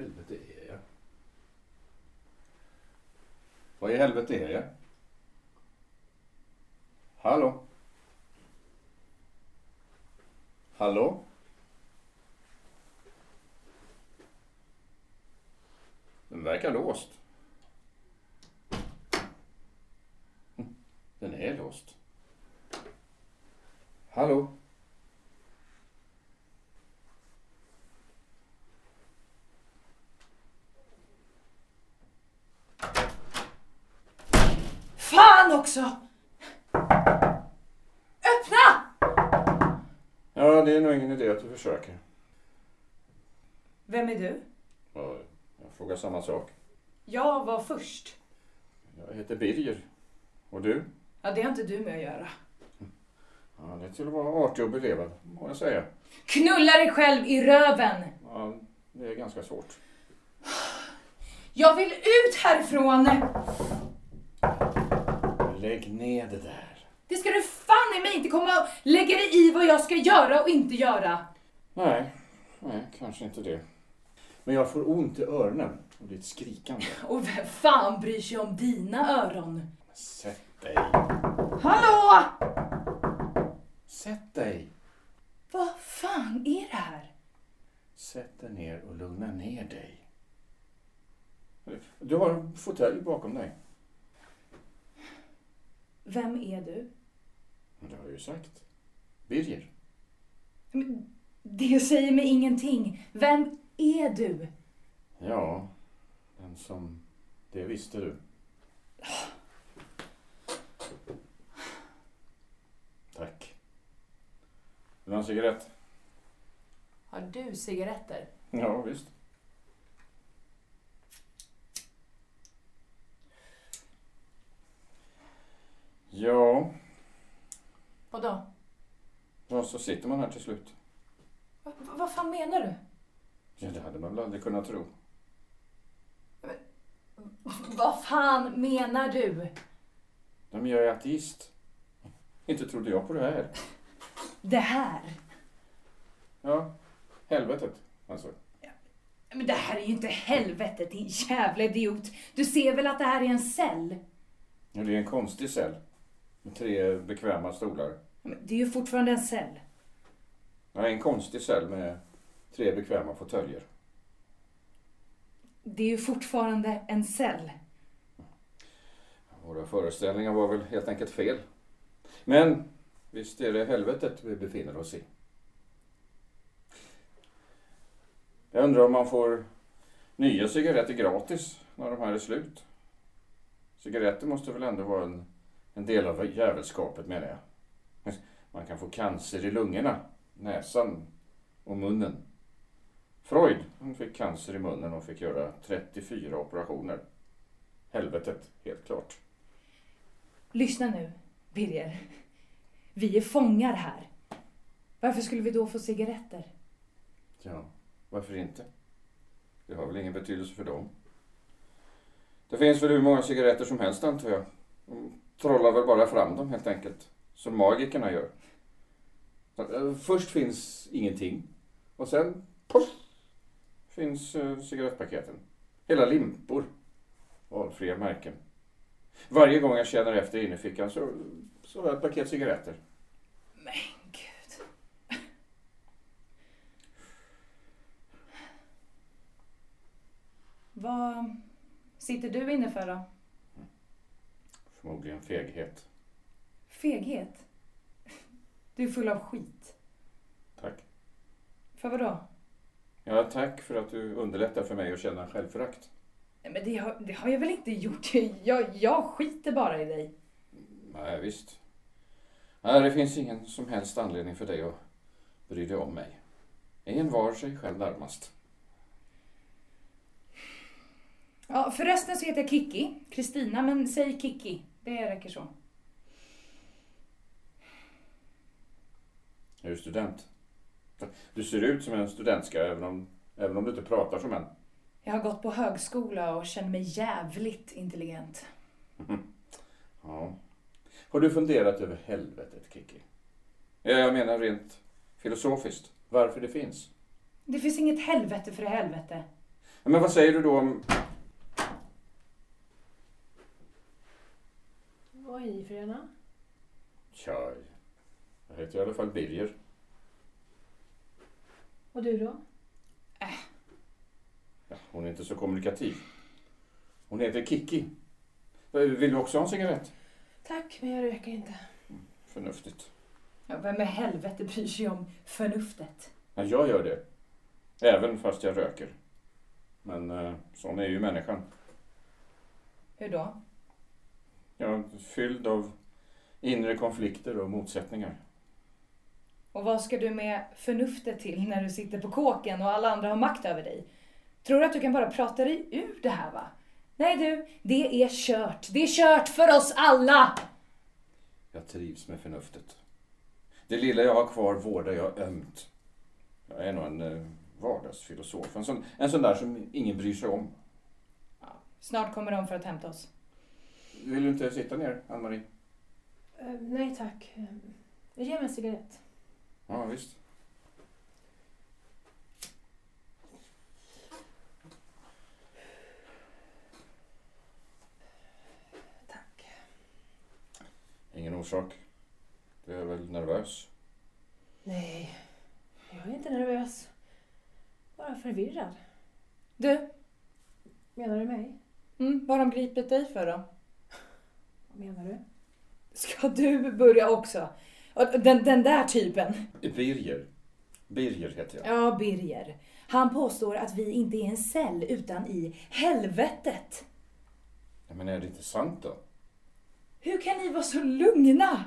helvete är jag? Vad i helvete är jag? Hallå? Hallå? Den verkar låst. Hm, den är låst. Hallå? Fan också! Öppna! Ja, det är nog ingen idé att du försöker. Vem är du? Ja, Jag frågar samma sak. Jag var först. Jag heter Birger. Och du? Ja, det har inte du med att göra. Ja, det är till att vara artig och belevad, må jag säga. Knulla dig själv i röven! Ja, det är ganska svårt. Jag vill ut härifrån! Lägg ner det där. Det ska du fan i mig inte komma och lägga dig i vad jag ska göra och inte göra. Nej, nej, kanske inte det. Men jag får ont i öronen och ditt skrikande. Och vem fan bryr sig om dina öron? Sätt dig. Hallå! Sätt dig. Vad fan är det här? Sätt dig ner och lugna ner dig. Du har en fåtölj bakom dig. Vem är du? Det har jag ju sagt. Birger. Men Det säger mig ingenting. Vem är du? Ja, den som... Det visste du. Tack. Vill du ha en cigarett? Har du cigaretter? Ja, visst. Ja, Vadå? ja, så sitter man här till slut. Va- vad fan menar du? Ja, det hade man väl aldrig kunnat tro. Vad fan menar du? Men jag är ateist. Inte trodde jag på det här. Det här? Ja, helvetet alltså. Men det här är ju inte helvetet, din jävla idiot. Du ser väl att det här är en cell? Ja, det är en konstig cell. Tre bekväma stolar. Men Det är ju fortfarande en cell. Ja, en konstig cell med tre bekväma fåtöljer. Det är ju fortfarande en cell. Våra föreställningar var väl helt enkelt fel. Men visst är det helvetet vi befinner oss i. Jag undrar om man får nya cigaretter gratis när de här är slut. Cigaretter måste väl ändå vara en, en del av jävelskapet menar jag. Man kan få cancer i lungorna, näsan och munnen. Freud han fick cancer i munnen och fick göra 34 operationer. Helvetet, helt klart. Lyssna nu, Birger. Vi är fångar här. Varför skulle vi då få cigaretter? Ja, varför inte? Det har väl ingen betydelse för dem. Det finns väl hur många cigaretter som helst antar jag. Trollar väl bara fram dem helt enkelt. Som magikerna gör. Eh, först finns ingenting. Och sen, poff, finns eh, cigarettpaketen. Hela limpor. Valfria märken. Varje gång jag känner efter i innerfickan så, så har jag ett paket cigaretter. Men gud. Vad sitter du inne för då? Förmodligen feghet. Feghet? Du är full av skit. Tack. För vad då? Ja, tack för att du underlättar för mig att känna självförakt. Men det har, det har jag väl inte gjort? Jag, jag skiter bara i dig. Nej, visst. Nej, det finns ingen som helst anledning för dig att bry dig om mig. En var sig själv närmast. Ja, förresten så heter jag Kiki. Kristina, men säg Kiki. Det räcker så. Är du student? Du ser ut som en studentska även om, även om du inte pratar som en. Jag har gått på högskola och känner mig jävligt intelligent. Ja. Har du funderat över helvetet, Kiki? Ja, jag menar rent filosofiskt. Varför det finns? Det finns inget helvete för helvete. Men vad säger du då om... Vad är ni för ena? Tja, jag heter i alla fall Birger. Och du då? Ja, hon är inte så kommunikativ. Hon heter Kiki. Vill du också ha en cigarett? Tack, men jag röker inte. Förnuftigt. Ja, vem i helvete bryr sig om förnuftet? Ja, jag gör det. Även fast jag röker. Men eh, sån är ju människan. Hur då? Ja, fylld av inre konflikter och motsättningar. Och vad ska du med förnuftet till när du sitter på kåken och alla andra har makt över dig? Tror du att du kan bara prata dig ur det här va? Nej du, det är kört. Det är kört för oss alla! Jag trivs med förnuftet. Det lilla jag har kvar vårdar jag ömt. Jag är nog en eh, vardagsfilosof. En sån, en sån där som ingen bryr sig om. Snart kommer de för att hämta oss. Vill du inte sitta ner, Ann-Marie? Eh, nej tack. Eh, Ge mig en cigarett. Ja, visst. Tack. Ingen orsak. Du är väl nervös? Nej, jag är inte nervös. Bara förvirrad. Du, Menar du mig? mm, vad har de gripit dig för då? Menar du? Ska du börja också? Den, den där typen. Birger. Birger heter jag. Ja, Birger. Han påstår att vi inte är en cell utan i helvetet. Ja, men är det inte sant då? Hur kan ni vara så lugna?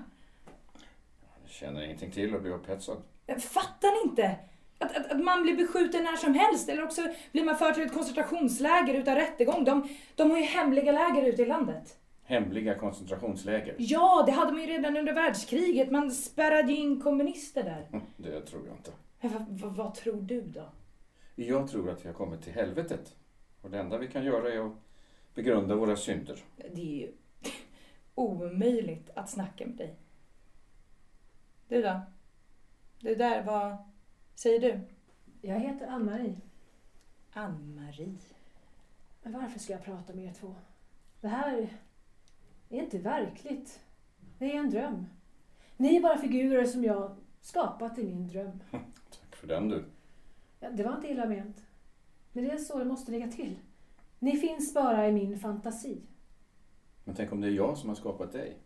Jag känner ingenting till och blir upphetsad. Fattar ni inte? Att, att, att man blir beskjuten när som helst eller också blir man förd till ett koncentrationsläger utan rättegång. De, de har ju hemliga läger ute i landet. Hemliga koncentrationsläger. Ja, det hade man ju redan under världskriget. Man spärrade ju in kommunister där. Hm, Det tror jag inte. Vad, vad, vad tror du då? Jag tror att vi har kommit till helvetet. Och det enda vi kan göra är att begrunda våra synder. Det är ju omöjligt att snacka med dig. Du då? Du där, vad säger du? Jag heter Ann-Marie. Ann-Marie. Men varför ska jag prata med er två? Det här är inte verkligt. Det är en dröm. Ni är bara figurer som jag skapat i min dröm. Tack för den du. Ja, det var inte illa ment. Men det är så det måste ligga till. Ni finns bara i min fantasi. Men tänk om det är jag som har skapat dig?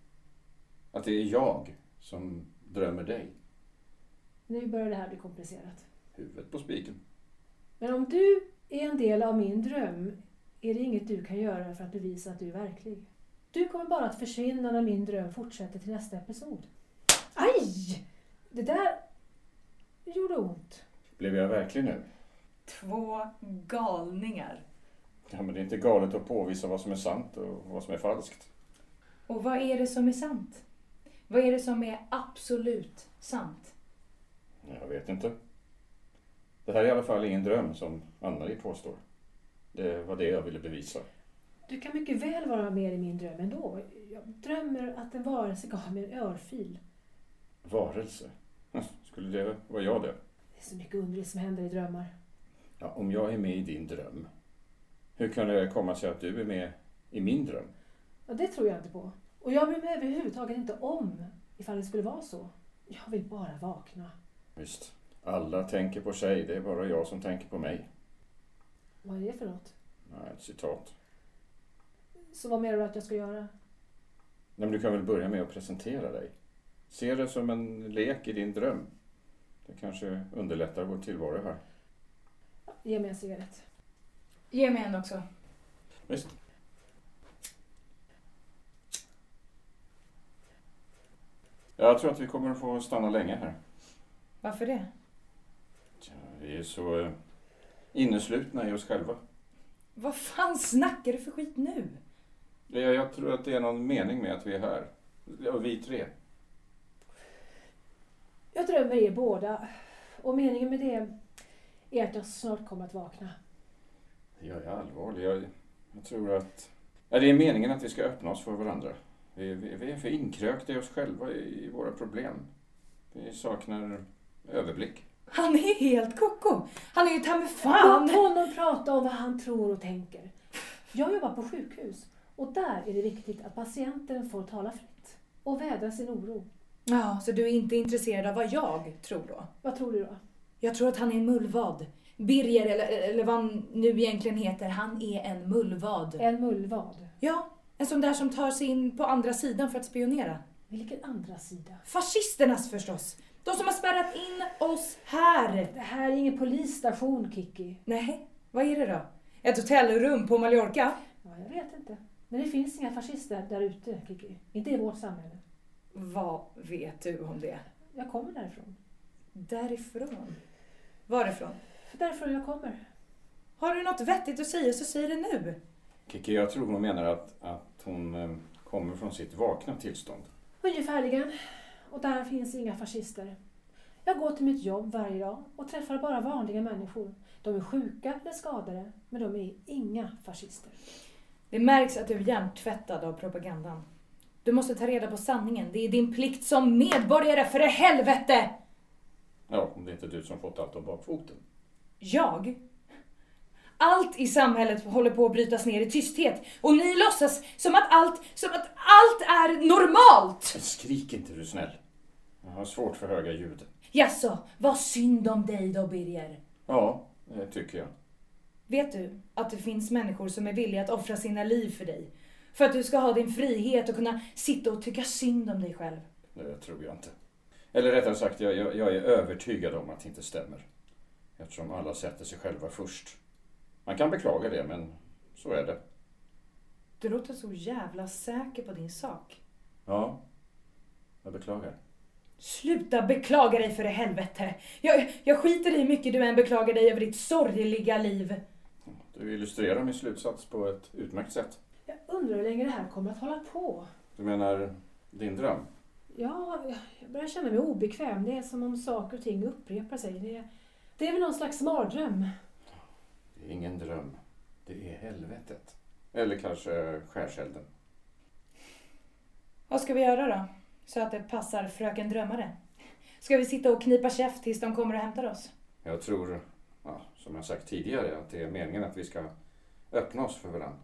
Att det är jag som drömmer dig? Nu börjar det här bli komplicerat. Huvudet på spiken. Men om du är en del av min dröm är det inget du kan göra för att bevisa att du är verklig. Du kommer bara att försvinna när min dröm fortsätter till nästa episod. Aj! Det där gjorde ont. Blev jag verklig nu? Två galningar. Ja, men det är inte galet att påvisa vad som är sant och vad som är falskt. Och vad är det som är sant? Vad är det som är absolut sant? Jag vet inte. Det här är i alla fall ingen dröm som Ann-Marie påstår. Det var det jag ville bevisa. Du kan mycket väl vara med i min dröm ändå. Jag drömmer att en varelse gav mig en örfil. Varelse. Skulle det vara jag det? Det är så mycket underligt som händer i drömmar. Ja, om jag är med i din dröm, hur kan det komma sig att du är med i min dröm? Ja, det tror jag inte på. Och jag bryr mig överhuvudtaget inte om ifall det skulle vara så. Jag vill bara vakna. Visst, alla tänker på sig, det är bara jag som tänker på mig. Vad är det för något? Nej, ett citat. Så vad menar du att jag ska göra? Nej, men du kan väl börja med att presentera dig. Se det som en lek i din dröm. Det kanske underlättar vår tillvaro här. Ge mig en cigarett. Ge mig en också. Visst. Jag tror att vi kommer att få stanna länge här. Varför det? Tja, vi är så eh, inneslutna i oss själva. Vad fan snackar du för skit nu? Jag, jag tror att det är någon mening med att vi är här. Och vi tre. Jag drömmer er båda. Och meningen med det är att jag snart kommer att vakna. Jag är allvarlig. Jag, jag tror att... Ja, det är meningen att vi ska öppna oss för varandra. Vi, vi, vi är för inkrökta i oss själva, i, i våra problem. Vi saknar överblick. Han är helt koko. Han är ju ta mig fan. Låt honom prata om vad han tror och tänker. Jag jobbar på sjukhus och där är det viktigt att patienten får tala fritt och vädra sin oro. Ja, så du är inte intresserad av vad jag tror då? Vad tror du då? Jag tror att han är en mullvad. Birger, eller, eller vad han nu egentligen heter, han är en mullvad. En mullvad. Ja, en sån där som tar sig in på andra sidan för att spionera. Vilken andra sida? Fascisternas förstås. De som har spärrat in oss här. Det här är ingen polisstation, Kiki. Nej, vad är det då? Ett hotellrum på Mallorca? Ja, jag vet inte. Men det finns inga fascister där ute, Kiki. Inte i vårt samhälle. Vad vet du om det? Jag kommer därifrån. Därifrån? Varifrån? Därifrån jag kommer. Har du något vettigt att säga så säg det nu. Kiki, jag tror hon menar att, att hon eh, kommer från sitt vakna tillstånd. Ungefärligen. Och där finns inga fascister. Jag går till mitt jobb varje dag och träffar bara vanliga människor. De är sjuka eller skadade, men de är inga fascister. Det märks att du är hjärntvättad av propagandan. Du måste ta reda på sanningen. Det är din plikt som medborgare, för i helvete! Ja, om det inte är du som fått allt om bakfoten. Jag? Allt i samhället håller på att brytas ner i tysthet och ni låtsas som att allt, som att allt är normalt! Skrik inte du snäll. Jag har svårt för höga ljud. Jaså, vad synd om dig då Birger. Ja, det tycker jag. Vet du att det finns människor som är villiga att offra sina liv för dig? För att du ska ha din frihet och kunna sitta och tycka synd om dig själv. Det tror jag inte. Eller rättare sagt, jag, jag, jag är övertygad om att det inte stämmer. Eftersom alla sätter sig själva först. Man kan beklaga det, men så är det. Du låter så jävla säker på din sak. Ja, jag beklagar. Sluta beklaga dig för i helvete. Jag, jag skiter i hur mycket du än beklagar dig över ditt sorgliga liv. Du illustrerar min slutsats på ett utmärkt sätt. Jag undrar hur länge det här kommer att hålla på. Du menar din dröm? Ja, jag börjar känna mig obekväm. Det är som om saker och ting upprepar sig. Det, det är väl någon slags mardröm. Det är ingen dröm. Det är helvetet. Eller kanske skärselden. Vad ska vi göra då? Så att det passar fröken drömmare. Ska vi sitta och knipa käft tills de kommer och hämtar oss? Jag tror, som jag sagt tidigare, att det är meningen att vi ska öppna oss för varandra.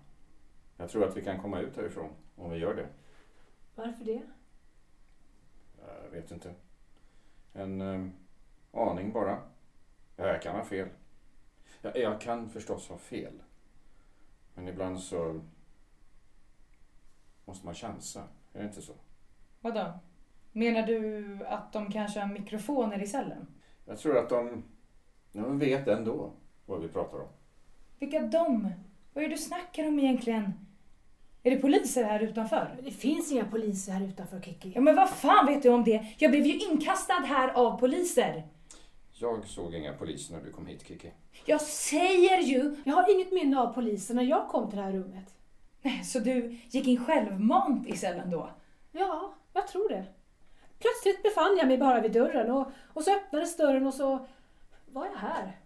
Jag tror att vi kan komma ut härifrån om vi gör det. Varför det? Jag vet inte. En eh, aning bara. Ja, jag kan ha fel. Ja, jag kan förstås ha fel. Men ibland så måste man chansa. Är det inte så? Vadå? Menar du att de kanske har mikrofoner i cellen? Jag tror att de, de vet ändå vad vi pratar om. Vilka de? Vad är det du snackar om egentligen? Är det poliser här utanför? Men det finns inga poliser här utanför, Kiki. Ja men vad fan vet du om det? Jag blev ju inkastad här av poliser. Jag såg inga poliser när du kom hit, Kiki. Jag säger ju! Jag har inget minne av polisen när jag kom till det här rummet. Nej, Så du gick in självmant i cellen då? Ja, jag tror det. Plötsligt befann jag mig bara vid dörren och, och så öppnades dörren och så var jag här.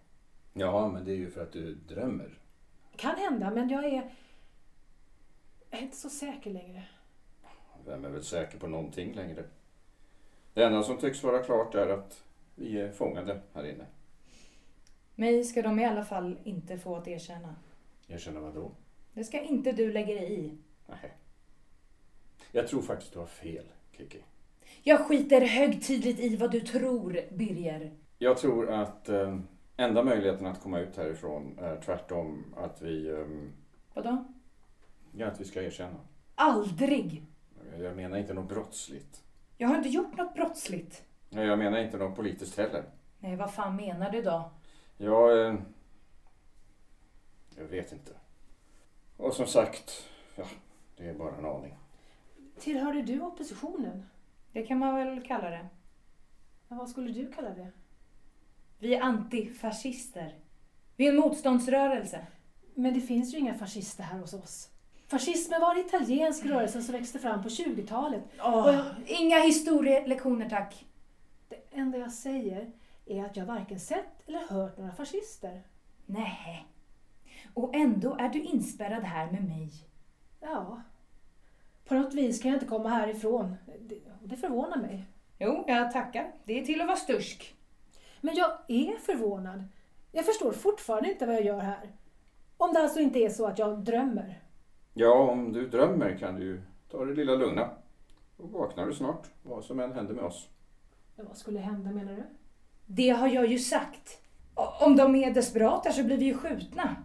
Ja, men det är ju för att du drömmer. Kan hända, men jag är, jag är inte så säker längre. Vem är väl säker på någonting längre? Det enda som tycks vara klart är att vi är fångade här inne. Mig ska de i alla fall inte få att erkänna. Erkänna vad då? Det ska inte du lägga dig i. Nej. Jag tror faktiskt du har fel, Kiki. Jag skiter högtidligt i vad du tror, Birger. Jag tror att eh, enda möjligheten att komma ut härifrån är tvärtom att vi, eh, Vadå? ja, att vi ska erkänna. Aldrig! Jag menar inte något brottsligt. Jag har inte gjort något brottsligt. Nej, Jag menar inte något politiskt heller. Nej, vad fan menar du då? Jag... Eh, jag vet inte. Och som sagt, ja, det är bara en aning. Tillhörde du oppositionen? Det kan man väl kalla det. Men vad skulle du kalla det? Vi är antifascister. Vi är en motståndsrörelse. Men det finns ju inga fascister här hos oss. Fascismen var en italiensk rörelse som växte fram på 20-talet. Åh, Och jag- Inga historielektioner tack. Det enda jag säger är att jag varken sett eller hört några fascister. Nej. Och ändå är du inspärrad här med mig. Ja. På något vis kan jag inte komma härifrån. Det, det förvånar mig. Jo, jag tackar. Det är till att vara stursk. Men jag är förvånad. Jag förstår fortfarande inte vad jag gör här. Om det alltså inte är så att jag drömmer. Ja, om du drömmer kan du ta det lilla lugna. Då vaknar du snart, vad som än händer med oss. Men vad skulle hända menar du? Det har jag ju sagt. Om de är desperata så blir vi ju skjutna.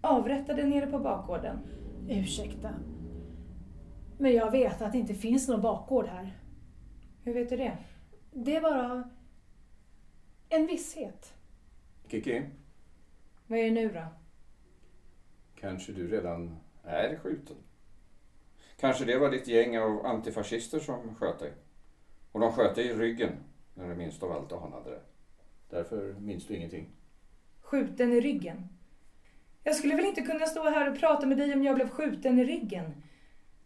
Avrättade nere på bakgården. Ursäkta. Men jag vet att det inte finns någon bakgård här. Hur vet du det? Det är bara en visshet. Kiki, Vad är det nu då? kanske du redan är skjuten? Kanske det var ditt gäng av antifascister som sköt dig? Och de sköt dig i ryggen när du minst av allt anade det. Därför minns du ingenting. Skjuten i ryggen? Jag skulle väl inte kunna stå här och prata med dig om jag blev skjuten i ryggen?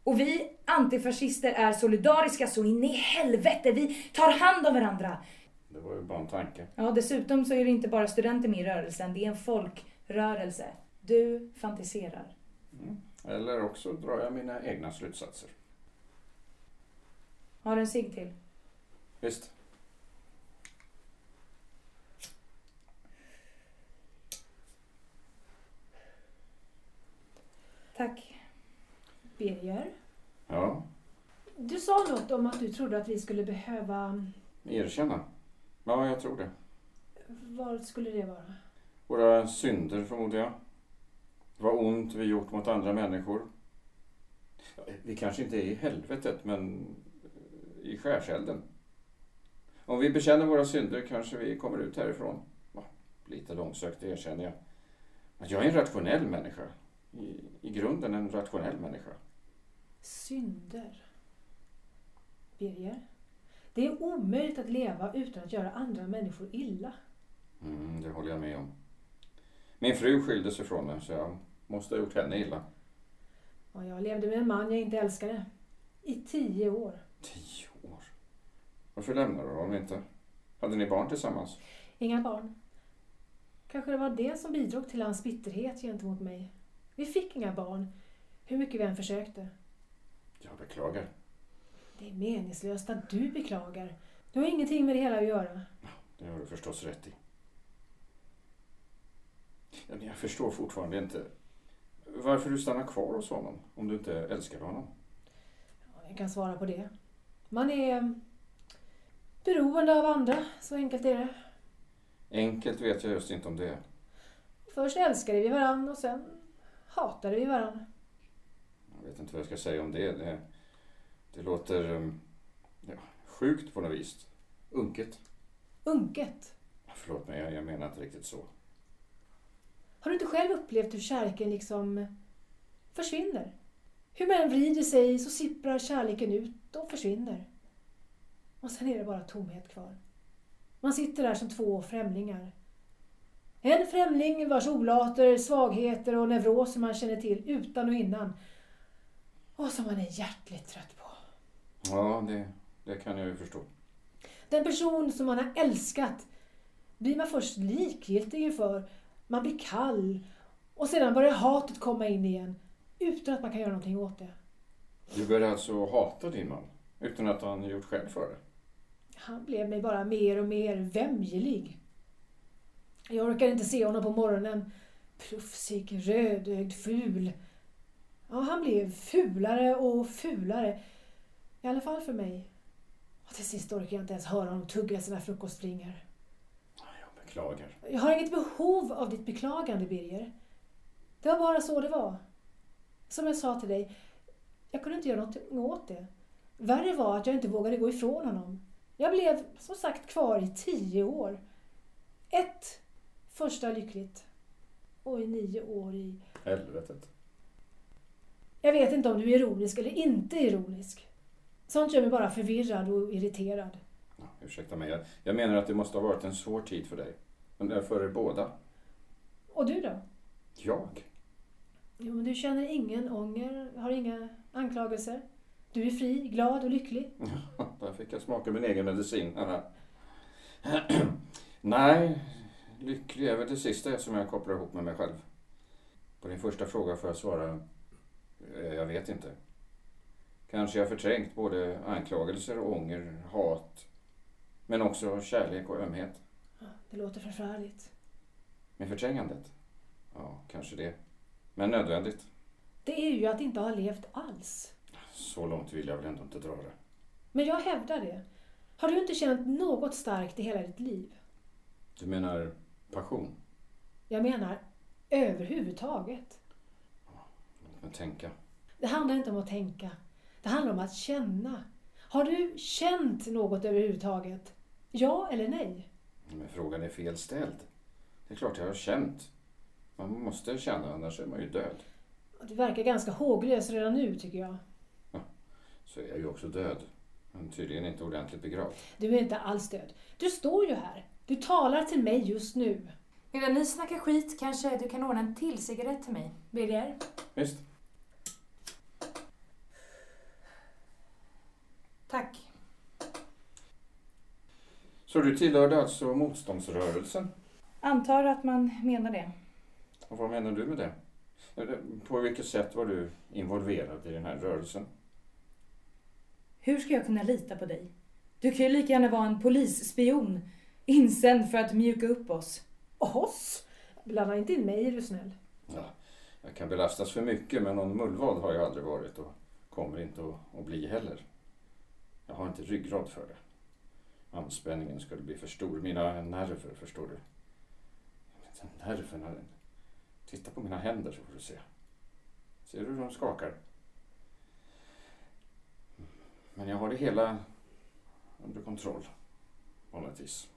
Och vi antifascister är solidariska så in i helvete. Vi tar hand om varandra. Det var ju bara en tanke. Ja, dessutom så är det inte bara studenter med i rörelsen. Det är en folkrörelse. Du fantiserar. Mm. Eller också drar jag mina egna slutsatser. Har du en cigg till? Visst? Tack. Birger, Ja, du sa något om att du trodde att vi skulle behöva... erkänna. Ja, jag tror det. Vad skulle det vara? Våra synder förmodar jag. Vad ont vi gjort mot andra människor. Vi kanske inte är i helvetet, men i skärselden. Om vi bekänner våra synder kanske vi kommer ut härifrån. Lite långsökt, det erkänner jag. Men jag är en rationell människa. I, I grunden en rationell människa. Synder. Birger, det är omöjligt att leva utan att göra andra människor illa. Mm, det håller jag med om. Min fru skilde sig från mig, så jag måste ha gjort henne illa. Och jag levde med en man jag inte älskade. I tio år. Tio år. Varför lämnade du honom inte? Hade ni barn tillsammans? Inga barn. Kanske det var det som bidrog till hans bitterhet gentemot mig. Vi fick inga barn, hur mycket vi än försökte. Jag beklagar. Det är meningslöst att du beklagar. Du har ingenting med det hela att göra. Det har du förstås rätt i. Men jag förstår fortfarande inte varför du stannar kvar hos honom om du inte älskar honom. Ja, Jag kan svara på det. Man är beroende av andra, så enkelt är det. Enkelt vet jag just inte om det är. Först älskade vi varandra och sen hatade vi varandra. Jag vet inte vad jag ska säga om det. Det, det låter um, ja, sjukt på något vis. Unket. Unket. Förlåt mig, jag, jag menar inte riktigt så. Har du inte själv upplevt hur kärleken liksom försvinner? Hur man än vrider sig så sipprar kärleken ut och försvinner. Och sen är det bara tomhet kvar. Man sitter där som två främlingar. En främling vars olater, svagheter och neuroser man känner till utan och innan. Och som man är hjärtligt trött. Ja, det, det kan jag ju förstå. Den person som man har älskat blir man först likgiltig inför. Man blir kall. Och sedan börjar hatet komma in igen. Utan att man kan göra någonting åt det. Du började alltså hata din man utan att han gjort skäl för det? Han blev mig bara mer och mer vämjelig. Jag orkar inte se honom på morgonen. Plufsig, rödögd, ful. Ja, han blev fulare och fulare. I alla fall för mig. Och till sist orkar jag inte ens höra honom tugga sina frukostflingor. Jag beklagar. Jag har inget behov av ditt beklagande, Birger. Det var bara så det var. Som jag sa till dig, jag kunde inte göra något åt det. Värre var att jag inte vågade gå ifrån honom. Jag blev som sagt kvar i tio år. Ett första lyckligt och i nio år i... Helvetet. Jag vet inte om du är ironisk eller inte ironisk. Sånt gör mig bara förvirrad och irriterad. Ja, ursäkta mig, jag, jag menar att det måste ha varit en svår tid för dig. Men för er båda. Och du då? Jag? Jo, men du känner ingen ånger, har inga anklagelser. Du är fri, glad och lycklig. Där fick jag smaka min egen medicin. Nej, lycklig är väl det sista som jag kopplar ihop med mig själv. På din första fråga får jag svara, eh, jag vet inte. Kanske jag förträngt både anklagelser, ånger, hat, men också kärlek och ömhet. Ja, Det låter förfärligt. Med förträngandet? Ja, kanske det. Men nödvändigt. Det är ju att inte ha levt alls. Så långt vill jag väl ändå inte dra det. Men jag hävdar det. Har du inte känt något starkt i hela ditt liv? Du menar passion? Jag menar överhuvudtaget. Låt mig tänka. Det handlar inte om att tänka. Det handlar om att känna. Har du känt något överhuvudtaget? Ja eller nej? Men frågan är fel ställd. Det är klart jag har känt. Man måste känna, annars är man ju död. Du verkar ganska håglös redan nu tycker jag. Så är jag ju också död. Men tydligen inte ordentligt begravd. Du är inte alls död. Du står ju här. Du talar till mig just nu. Medan ni snackar skit kanske du kan ordna en till cigarett till mig, Birger? Visst? Tack. Så du tillhörde alltså motståndsrörelsen? Antar att man menar det. Och vad menar du med det? På vilket sätt var du involverad i den här rörelsen? Hur ska jag kunna lita på dig? Du kan ju lika gärna vara en polisspion, insänd för att mjuka upp oss. Oss? Blanda inte in mig är du snäll. Ja, jag kan belastas för mycket men någon mullvad har jag aldrig varit och kommer inte att, att bli heller. Jag har inte ryggrad för det. Anspänningen skulle bli för stor. Mina nerver, förstår du. Nerverna. Titta på mina händer så får du se. Ser du hur de skakar? Men jag har det hela under kontroll. På något vis.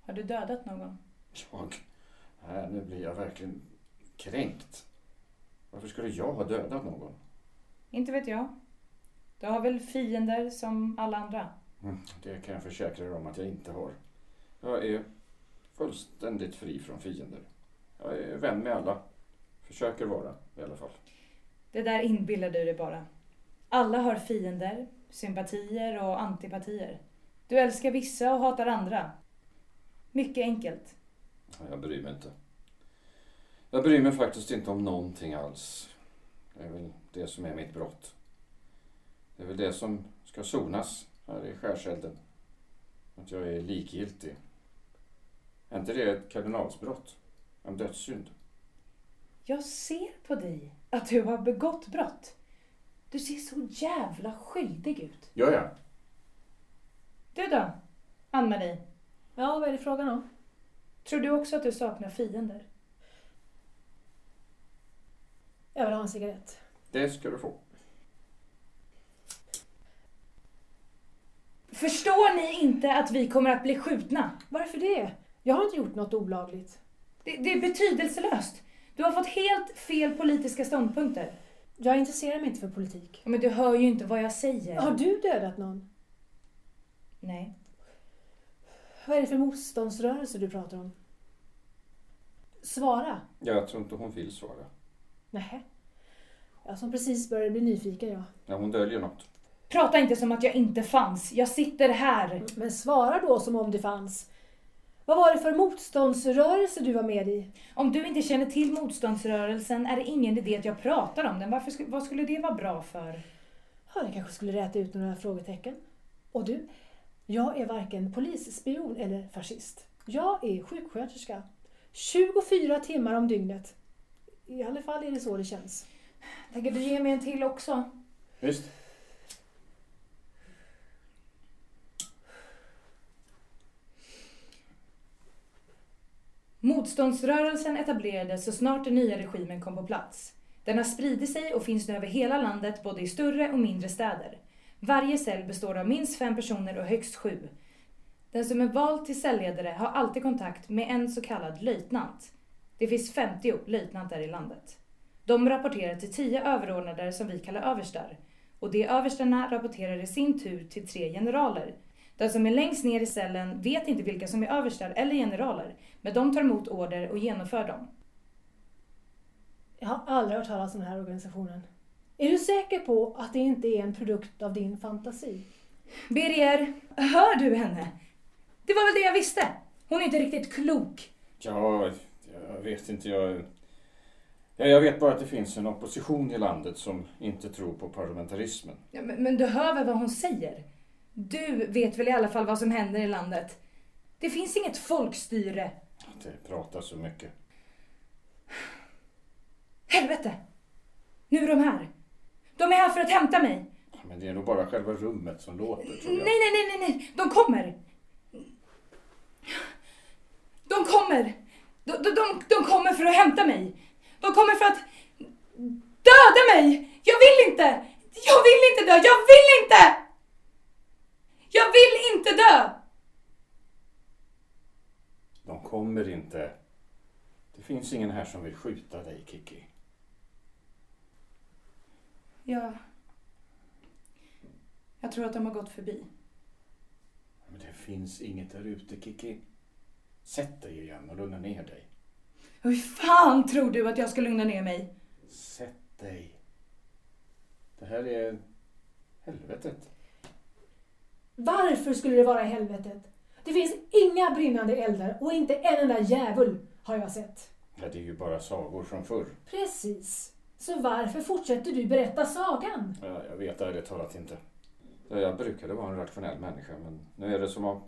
Har du dödat någon? Jag? Nej, nu blir jag verkligen kränkt. Varför skulle jag ha dödat någon? Inte vet jag. Du har väl fiender som alla andra? Mm, det kan jag försäkra er om att jag inte har. Jag är fullständigt fri från fiender. Jag är vän med alla. Försöker vara i alla fall. Det där inbillar du dig bara. Alla har fiender, sympatier och antipatier. Du älskar vissa och hatar andra. Mycket enkelt. Jag bryr mig inte. Jag bryr mig faktiskt inte om någonting alls. Det är väl det som är mitt brott. Det är väl det som ska sonas här i skärselden. Att jag är likgiltig. Är inte det ett kardinalsbrott? En dödssynd? Jag ser på dig att du har begått brott. Du ser så jävla skyldig ut. Gör jag? Du då, Ann-Marie? Ja, vad är det frågan om? Tror du också att du saknar fiender? Jag vill ha en cigarett. Det ska du få. Förstår ni inte att vi kommer att bli skjutna? Varför det? Jag har inte gjort något olagligt. Det, det är betydelselöst. Du har fått helt fel politiska ståndpunkter. Jag intresserar mig inte för politik. Men du hör ju inte vad jag säger. Har du dödat någon? Nej. Vad är det för motståndsrörelse du pratar om? Svara. Jag tror inte hon vill svara. Nähä. Jag som precis började bli nyfiken jag. Ja, hon döljer något. Prata inte som att jag inte fanns. Jag sitter här. Men svara då som om det fanns. Vad var det för motståndsrörelse du var med i? Om du inte känner till motståndsrörelsen är det ingen idé att jag pratar om den. Varför, vad skulle det vara bra för? Ja, det kanske skulle räta ut några frågetecken. Och du, jag är varken polisspion eller fascist. Jag är sjuksköterska. 24 timmar om dygnet. I alla fall är det så det känns. Tänker du ge mig en till också? Visst. Motståndsrörelsen etablerades så snart den nya regimen kom på plats. Den har spridit sig och finns nu över hela landet, både i större och mindre städer. Varje cell består av minst fem personer och högst sju. Den som är vald till cellledare har alltid kontakt med en så kallad löjtnant. Det finns 50 löjtnanter i landet. De rapporterar till tio överordnade som vi kallar överstar. Och de överstarna rapporterar i sin tur till tre generaler. Den som är längst ner i cellen vet inte vilka som är överstar eller generaler, men de tar emot order och genomför dem. Jag har aldrig hört talas om den här organisationen. Är du säker på att det inte är en produkt av din fantasi? Birger, hör du henne? Det var väl det jag visste. Hon är inte riktigt klok. Ja, jag vet inte. Jag, ja, jag vet bara att det finns en opposition i landet som inte tror på parlamentarismen. Ja, men, men du hör väl vad hon säger? Du vet väl i alla fall vad som händer i landet? Det finns inget folkstyre. Det pratas så mycket. Helvete! Nu är de här. De är här för att hämta mig. Men det är nog bara själva rummet som låter tror Nej, jag. nej, nej, nej, nej. De kommer. De kommer. De, de, de, de kommer för att hämta mig. De kommer för att döda mig. Jag vill inte. Jag vill inte dö. Jag vill inte. Jag vill inte dö. De kommer inte. Det finns ingen här som vill skjuta dig, Kiki. Ja. Jag tror att de har gått förbi. Men det finns inget där ute, Kiki. Sätt dig igen och lugna ner dig. Hur fan tror du att jag ska lugna ner mig? Sätt dig. Det här är helvetet. Varför skulle det vara i helvetet? Det finns inga brinnande eldar och inte en enda djävul har jag sett. Ja, det är ju bara sagor från förr. Precis. Så varför fortsätter du berätta sagan? Ja, jag vet ärligt talat inte. Ja, Jag brukade vara en rationell människa, men nu är det som om,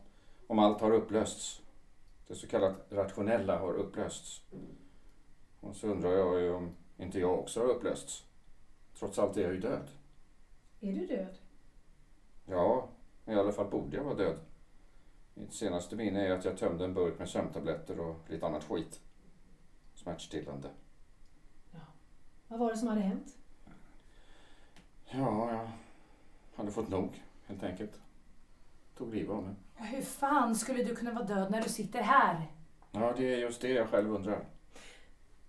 om allt har upplösts. Det så kallat rationella har upplösts. Och så undrar jag ju om inte jag också har upplösts. Trots allt är jag ju död. Är du död? Ja, i alla fall borde jag vara död. Mitt senaste minne är att jag tömde en burk med sömntabletter och lite annat skit. Smärtstillande. Vad var det som hade hänt? Ja, jag hade fått nog, helt enkelt. Tog livet av mig. Hur fan skulle du kunna vara död när du sitter här? Ja, det är just det jag själv undrar.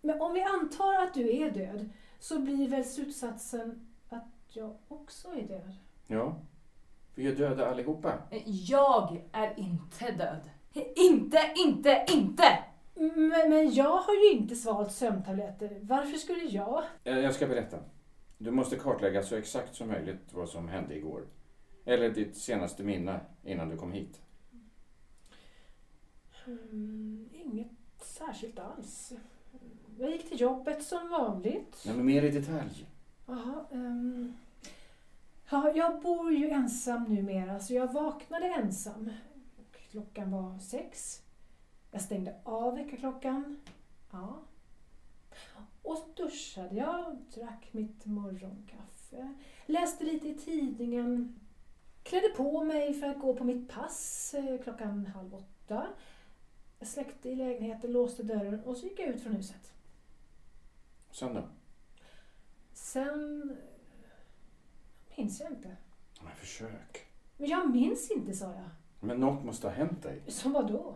Men om vi antar att du är död så blir väl slutsatsen att jag också är död? Ja, vi är döda allihopa. Jag är inte död. Inte, inte, inte! Men, men jag har ju inte svalt sömntabletter. Varför skulle jag? Eh, Jag ska berätta. Du måste kartlägga så exakt som möjligt vad som hände igår. Eller ditt senaste minne innan du kom hit. Mm, inget särskilt alls. Jag gick till jobbet som vanligt. Nej, men mer i detalj. Jaha, ehm. Ja, jag bor ju ensam numera så jag vaknade ensam. Klockan var sex. Jag stängde av väckarklockan. Ja. Och så duschade jag, drack mitt morgonkaffe, läste lite i tidningen, klädde på mig för att gå på mitt pass eh, klockan halv åtta. Jag släckte i lägenheten, låste dörren och så gick jag ut från huset. Sen då? Sen minns jag inte. Men försök. Men jag minns inte, sa jag. Men något måste ha hänt dig. Som vad då?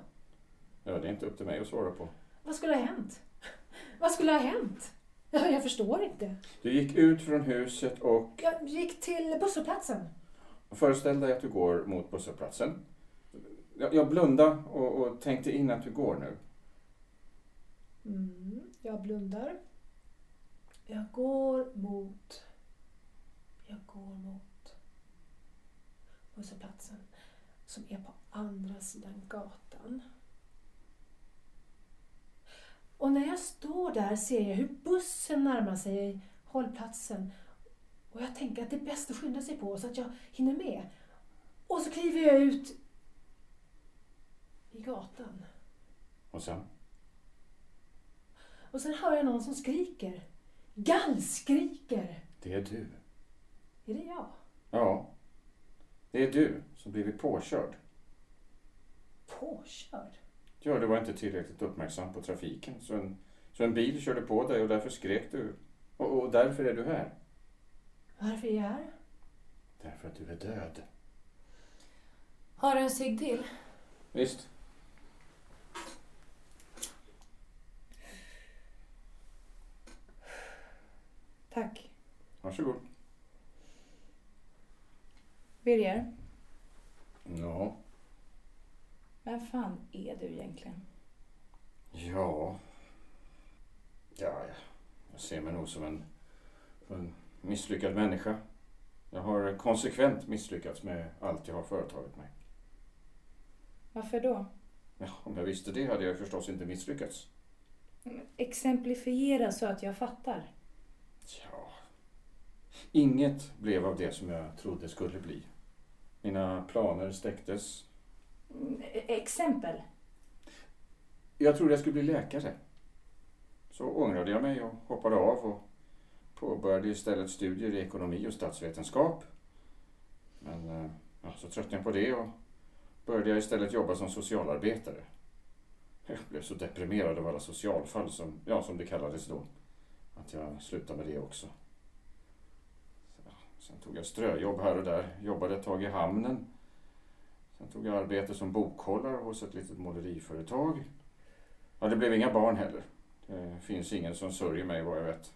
Ja, det är inte upp till mig att svara på. Vad skulle ha hänt? Vad skulle ha hänt? Ja, Jag förstår inte. Du gick ut från huset och Jag gick till busshållplatsen. föreställ dig att du går mot busshållplatsen. Jag jag blundade och, och tänkte in att du går nu. Mm, jag blundar. Jag går mot... Jag går mot busshållplatsen som är på andra sidan gatan. Och när jag står där ser jag hur bussen närmar sig hållplatsen. Och jag tänker att det är bäst att skynda sig på så att jag hinner med. Och så kliver jag ut i gatan. Och sen? Och sen hör jag någon som skriker. Gallskriker. Det är du. Är det jag? Ja. Det är du som blivit påkörd. Påkörd? Ja, du var inte tillräckligt uppmärksam på trafiken. Så en, så en bil körde på dig och därför skrek du. Och, och därför är du här. Varför är jag här? Därför att du är död. Har du en cigg till? Visst? Tack. Varsågod. Birger, Ja. vem fan är du egentligen? Ja. Ja, ja. jag ser mig nog som en, en misslyckad människa. Jag har konsekvent misslyckats med allt jag har företagit mig. Varför då? Ja, om jag visste det hade jag förstås inte misslyckats. Exemplifiera så att jag fattar. Ja. Inget blev av det som jag trodde skulle bli. Mina planer stäcktes. Mm, Exempel. Jag trodde jag skulle bli läkare. Så ångrade jag mig och hoppade av och påbörjade istället studier i ekonomi och statsvetenskap. Men eh, ja, så tröttnade jag på det och började jag istället jobba som socialarbetare. Jag blev så deprimerad av alla socialfall, som, ja, som det kallades då, att jag slutade med det också. Sen tog jag ströjobb här och där, jobbade ett tag i hamnen. Sen tog jag arbete som bokhållare hos ett litet måleriföretag. Ja, det blev inga barn heller. Det finns ingen som sörjer mig vad jag vet.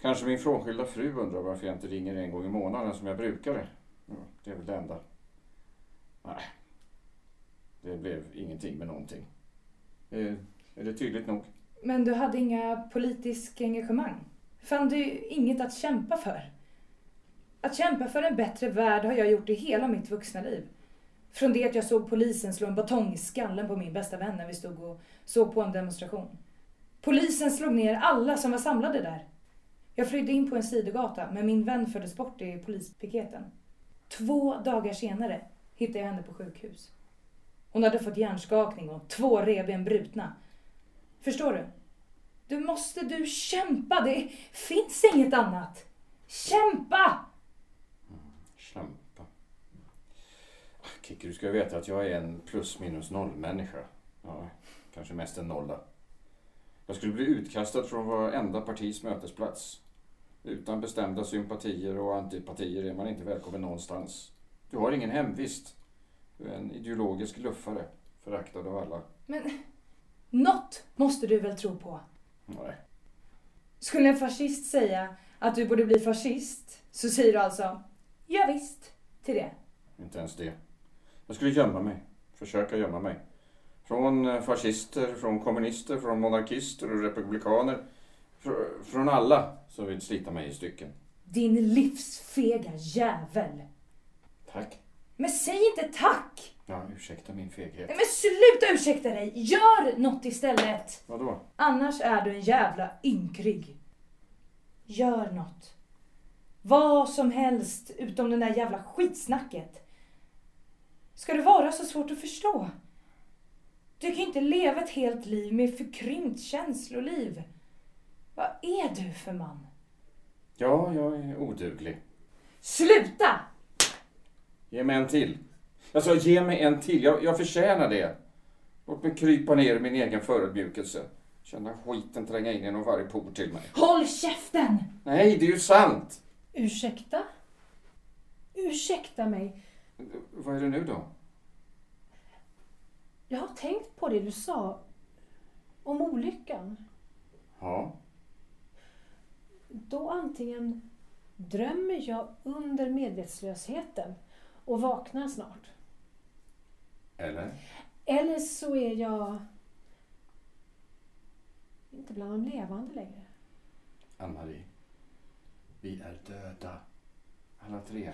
Kanske min frånskilda fru undrar varför jag inte ringer en gång i månaden som jag brukade. Ja, det är väl det enda. Nej, det blev ingenting med någonting. Är, är det tydligt nog? Men du hade inga politiska engagemang? Fann du inget att kämpa för? Att kämpa för en bättre värld har jag gjort i hela mitt vuxna liv. Från det att jag såg polisen slå en batong i skallen på min bästa vän när vi stod och såg på en demonstration. Polisen slog ner alla som var samlade där. Jag flydde in på en sidogata, men min vän fördes bort i polispiketen. Två dagar senare hittade jag henne på sjukhus. Hon hade fått hjärnskakning och två revben brutna. Förstår du? Du måste du kämpa, det finns inget annat. Kämpa! Kämpa. Kikki, du ska veta att jag är en plus minus noll människa. Ja, kanske mest en nolla. Jag skulle bli utkastad från varenda partis mötesplats. Utan bestämda sympatier och antipatier är man inte välkommen någonstans. Du har ingen hemvist. Du är en ideologisk luffare, föraktad av alla. Men något måste du väl tro på? Nej. Skulle en fascist säga att du borde bli fascist så säger du alltså ja visst till det. Inte ens det. Jag skulle gömma mig. Försöka gömma mig. Från eh, fascister, från kommunister, från monarkister och republikaner. Fr- Från alla som vill slita mig i stycken. Din livsfega jävel. Tack. Men säg inte tack! Ja, ursäkta min feghet. Nej, Men sluta ursäkta dig! Gör något istället! Vadå? Annars är du en jävla ynkrig. Gör något. Vad som helst utom det där jävla skitsnacket. Ska det vara så svårt att förstå? Du kan ju inte leva ett helt liv med förkrympt känsloliv. Vad är du för man? Ja, jag är oduglig. Sluta! Ge mig en till. Jag sa ge mig en till. Jag, jag förtjänar det. Låt mig krypa ner i min egen förödmjukelse. Känna skiten tränga in genom varje por till mig. Håll käften! Nej, det är ju sant! Ursäkta? Ursäkta mig. Vad är det nu då? Jag har tänkt på det du sa om olyckan. Ja, Då antingen drömmer jag under medvetslösheten och vaknar snart. eller? Eller så är jag inte bland de levande längre. Ann-Marie. Vi är döda. Alla tre.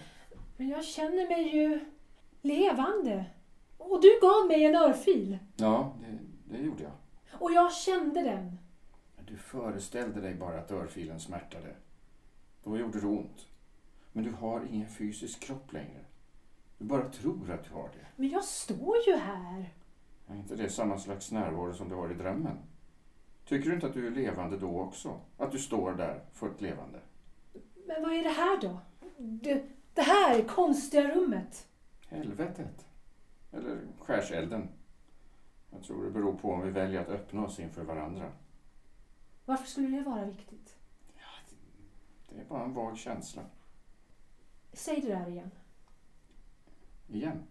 Men jag känner mig ju levande. Och du gav mig en örfil. Ja, det, det gjorde jag. Och jag kände den. Men Du föreställde dig bara att örfilen smärtade. Då gjorde det ont. Men du har ingen fysisk kropp längre. Du bara tror att du har det. Men jag står ju här. Är inte det samma slags närvaro som du har i drömmen? Tycker du inte att du är levande då också? Att du står där fullt levande? Men vad är det här då? Det, det här konstiga rummet. Helvetet. Eller skärselden. Jag tror det beror på om vi väljer att öppna oss inför varandra. Varför skulle det vara viktigt? Det är bara en vag känsla. Säg det där igen. Igen.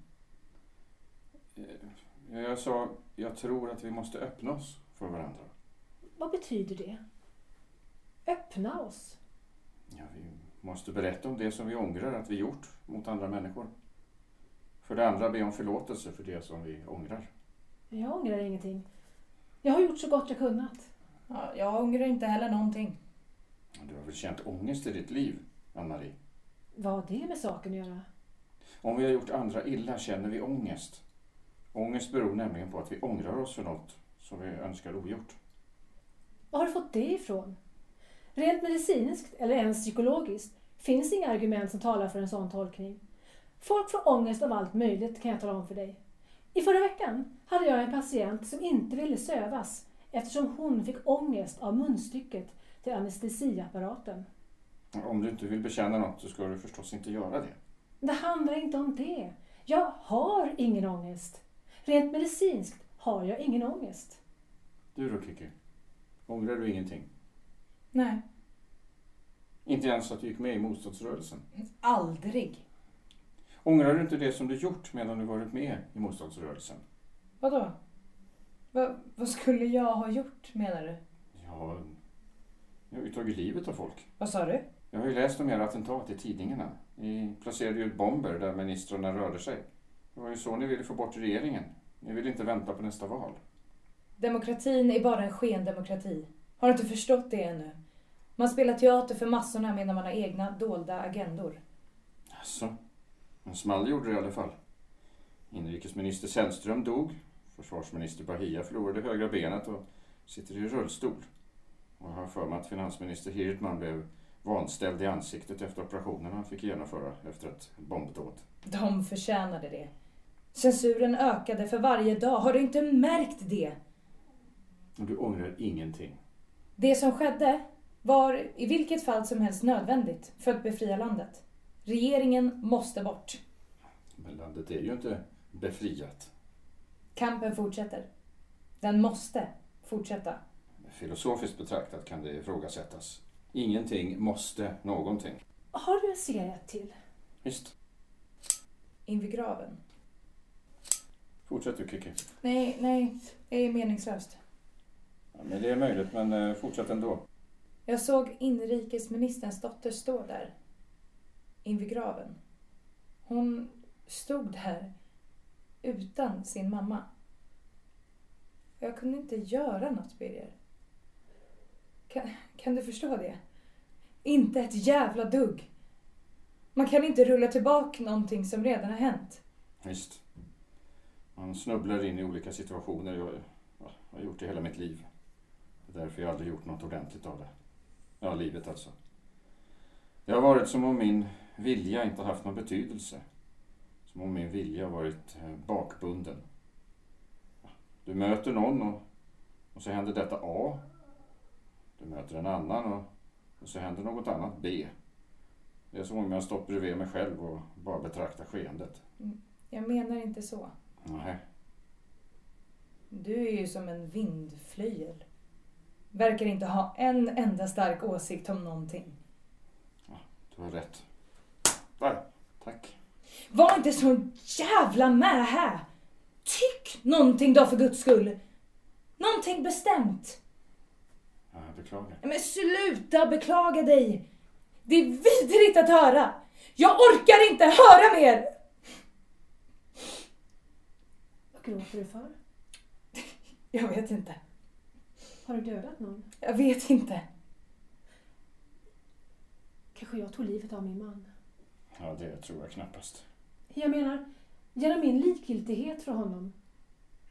Eh, Jag sa, jag tror att vi måste öppna oss för varandra. Vad betyder det? Öppna oss. Ja, vi måste berätta om det som vi ångrar att vi gjort mot andra människor. För det andra be om förlåtelse för det som vi ångrar. Jag ångrar ingenting. Jag har gjort så gott jag kunnat. Ja, jag ångrar inte heller någonting. Du har väl känt ångest i ditt liv, Ann-Marie? Vad har det med saken att göra? Om vi har gjort andra illa känner vi ångest. Ångest beror nämligen på att vi ångrar oss för något som vi önskar ogjort. Var har du fått det ifrån? Rent medicinskt, eller ens psykologiskt, finns inga argument som talar för en sån tolkning. Folk får ångest av allt möjligt, kan jag tala om för dig. I förra veckan hade jag en patient som inte ville sövas eftersom hon fick ångest av munstycket till anestesiapparaten. Om du inte vill bekänna något så ska du förstås inte göra det. Det handlar inte om det. Jag har ingen ångest. Rent medicinskt har jag ingen ångest. Du då Kiki? Ångrar du ingenting? Nej, Inte ens att du gick med i motståndsrörelsen? aldrig. Ångrar du inte det som du gjort medan du varit med i motståndsrörelsen? Vadå? Va, vad skulle jag ha gjort menar du? Ja, jag har ju tagit livet av folk. Vad sa du? Jag har ju läst om era attentat i tidningarna. Ni placerade ju bomber där ministrarna rörde sig. Det var ju så ni ville få bort regeringen. Ni ville inte vänta på nästa val. Demokratin är bara en skendemokrati. Har du inte förstått det ännu? Man spelar teater för massorna medan man har egna dolda agendor. Alltså, en small gjorde det i alla fall. Inrikesminister Sällström dog. Försvarsminister Bahia förlorade högra benet och sitter i rullstol. Och jag har för mig att finansminister Hirdman blev vanställd i ansiktet efter operationen han fick genomföra efter ett bombdåd. De förtjänade det. Censuren ökade för varje dag. Har du inte märkt det? Du ångrar ingenting. Det som skedde var i vilket fall som helst nödvändigt för att befria landet. Regeringen måste bort. Men landet är ju inte befriat. Kampen fortsätter. Den måste fortsätta. Filosofiskt betraktat kan det ifrågasättas. Ingenting måste någonting. Har du en cigarett till? Visst, Invid graven. fortsätt du Kiki. Nej, nej. Det är meningslöst. Ja, men det är möjligt, men eh, fortsätt ändå. Jag såg inrikesministerns dotter stå där. Invid graven. Hon stod där utan sin mamma. Jag kunde inte göra något, Birger. Kan, kan du förstå det? Inte ett jävla dugg. Man kan inte rulla tillbaka någonting som redan har hänt. Visst. Man snubblar in i olika situationer. Jag, jag har gjort det hela mitt liv. Det är därför jag aldrig gjort något ordentligt av det. Ja, livet alltså. Det har varit som om min vilja inte haft någon betydelse. Som om min vilja varit eh, bakbunden. Du möter någon och, och så händer detta A. Du möter en annan och, och så händer något annat B. Det är som om jag stått bredvid mig själv och bara betraktar skeendet. Jag menar inte så. Nej. Du är ju som en vindflöjel. Verkar inte ha en enda stark åsikt om någonting. Du har rätt. Där. Tack. Var inte så jävla med här! Tyck någonting då för guds skull! Någonting bestämt! Ja, jag beklagar. Men sluta beklaga dig! Det är vidrigt att höra! Jag orkar inte höra mer! Vad gråter du för? Jag vet inte. Har du dödat någon? Jag vet inte. Kanske jag tog livet av min man. Ja, det tror jag knappast. Jag menar, genom min likgiltighet för honom.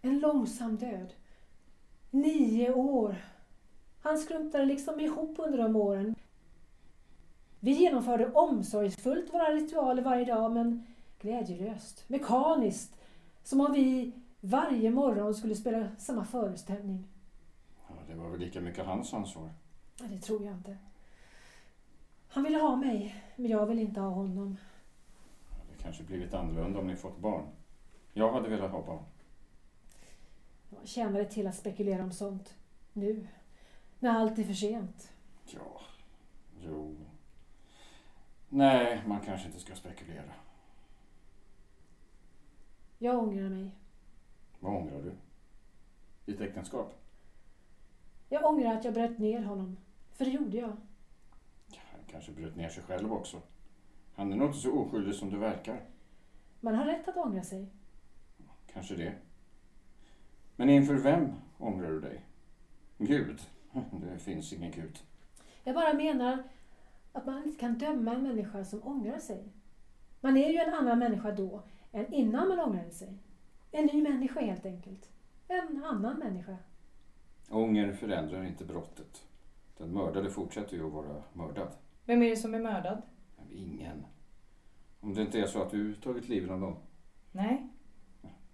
En långsam död. Nio år. Han skrumpnade liksom ihop under de åren. Vi genomförde omsorgsfullt våra ritualer varje dag, men glädjelöst, mekaniskt. Som om vi varje morgon skulle spela samma föreställning. Ja, det var väl lika mycket hans ansvar. Nej, det tror jag inte. Han ville ha mig, men jag vill inte ha honom. Ja, Det kanske blivit annorlunda om ni fått barn. Jag hade velat ha barn. Jag det till att spekulera om sånt. Nu, när allt är för sent. Ja, jo. Nej, man kanske inte ska spekulera. Jag ångrar mig. Vad ångrar du? Ditt äktenskap? Jag ångrar att jag bröt ner honom. För det gjorde jag. Ja, Han kanske bröt ner sig själv också. Han är nog inte så oskyldig som du verkar. Man har rätt att ångra sig. Kanske det. Men inför vem ångrar du dig? Gud? Det finns ingen Gud. Jag bara menar att man inte kan döma en människa som ångrar sig. Man är ju en annan människa då än innan man ångrade sig. En ny människa helt enkelt. En annan människa. Ånger förändrar inte brottet. Den mördade fortsätter ju att vara mördad. Vem är det som är mördad? Ingen. Om det inte är så att du tagit livet av någon. Nej.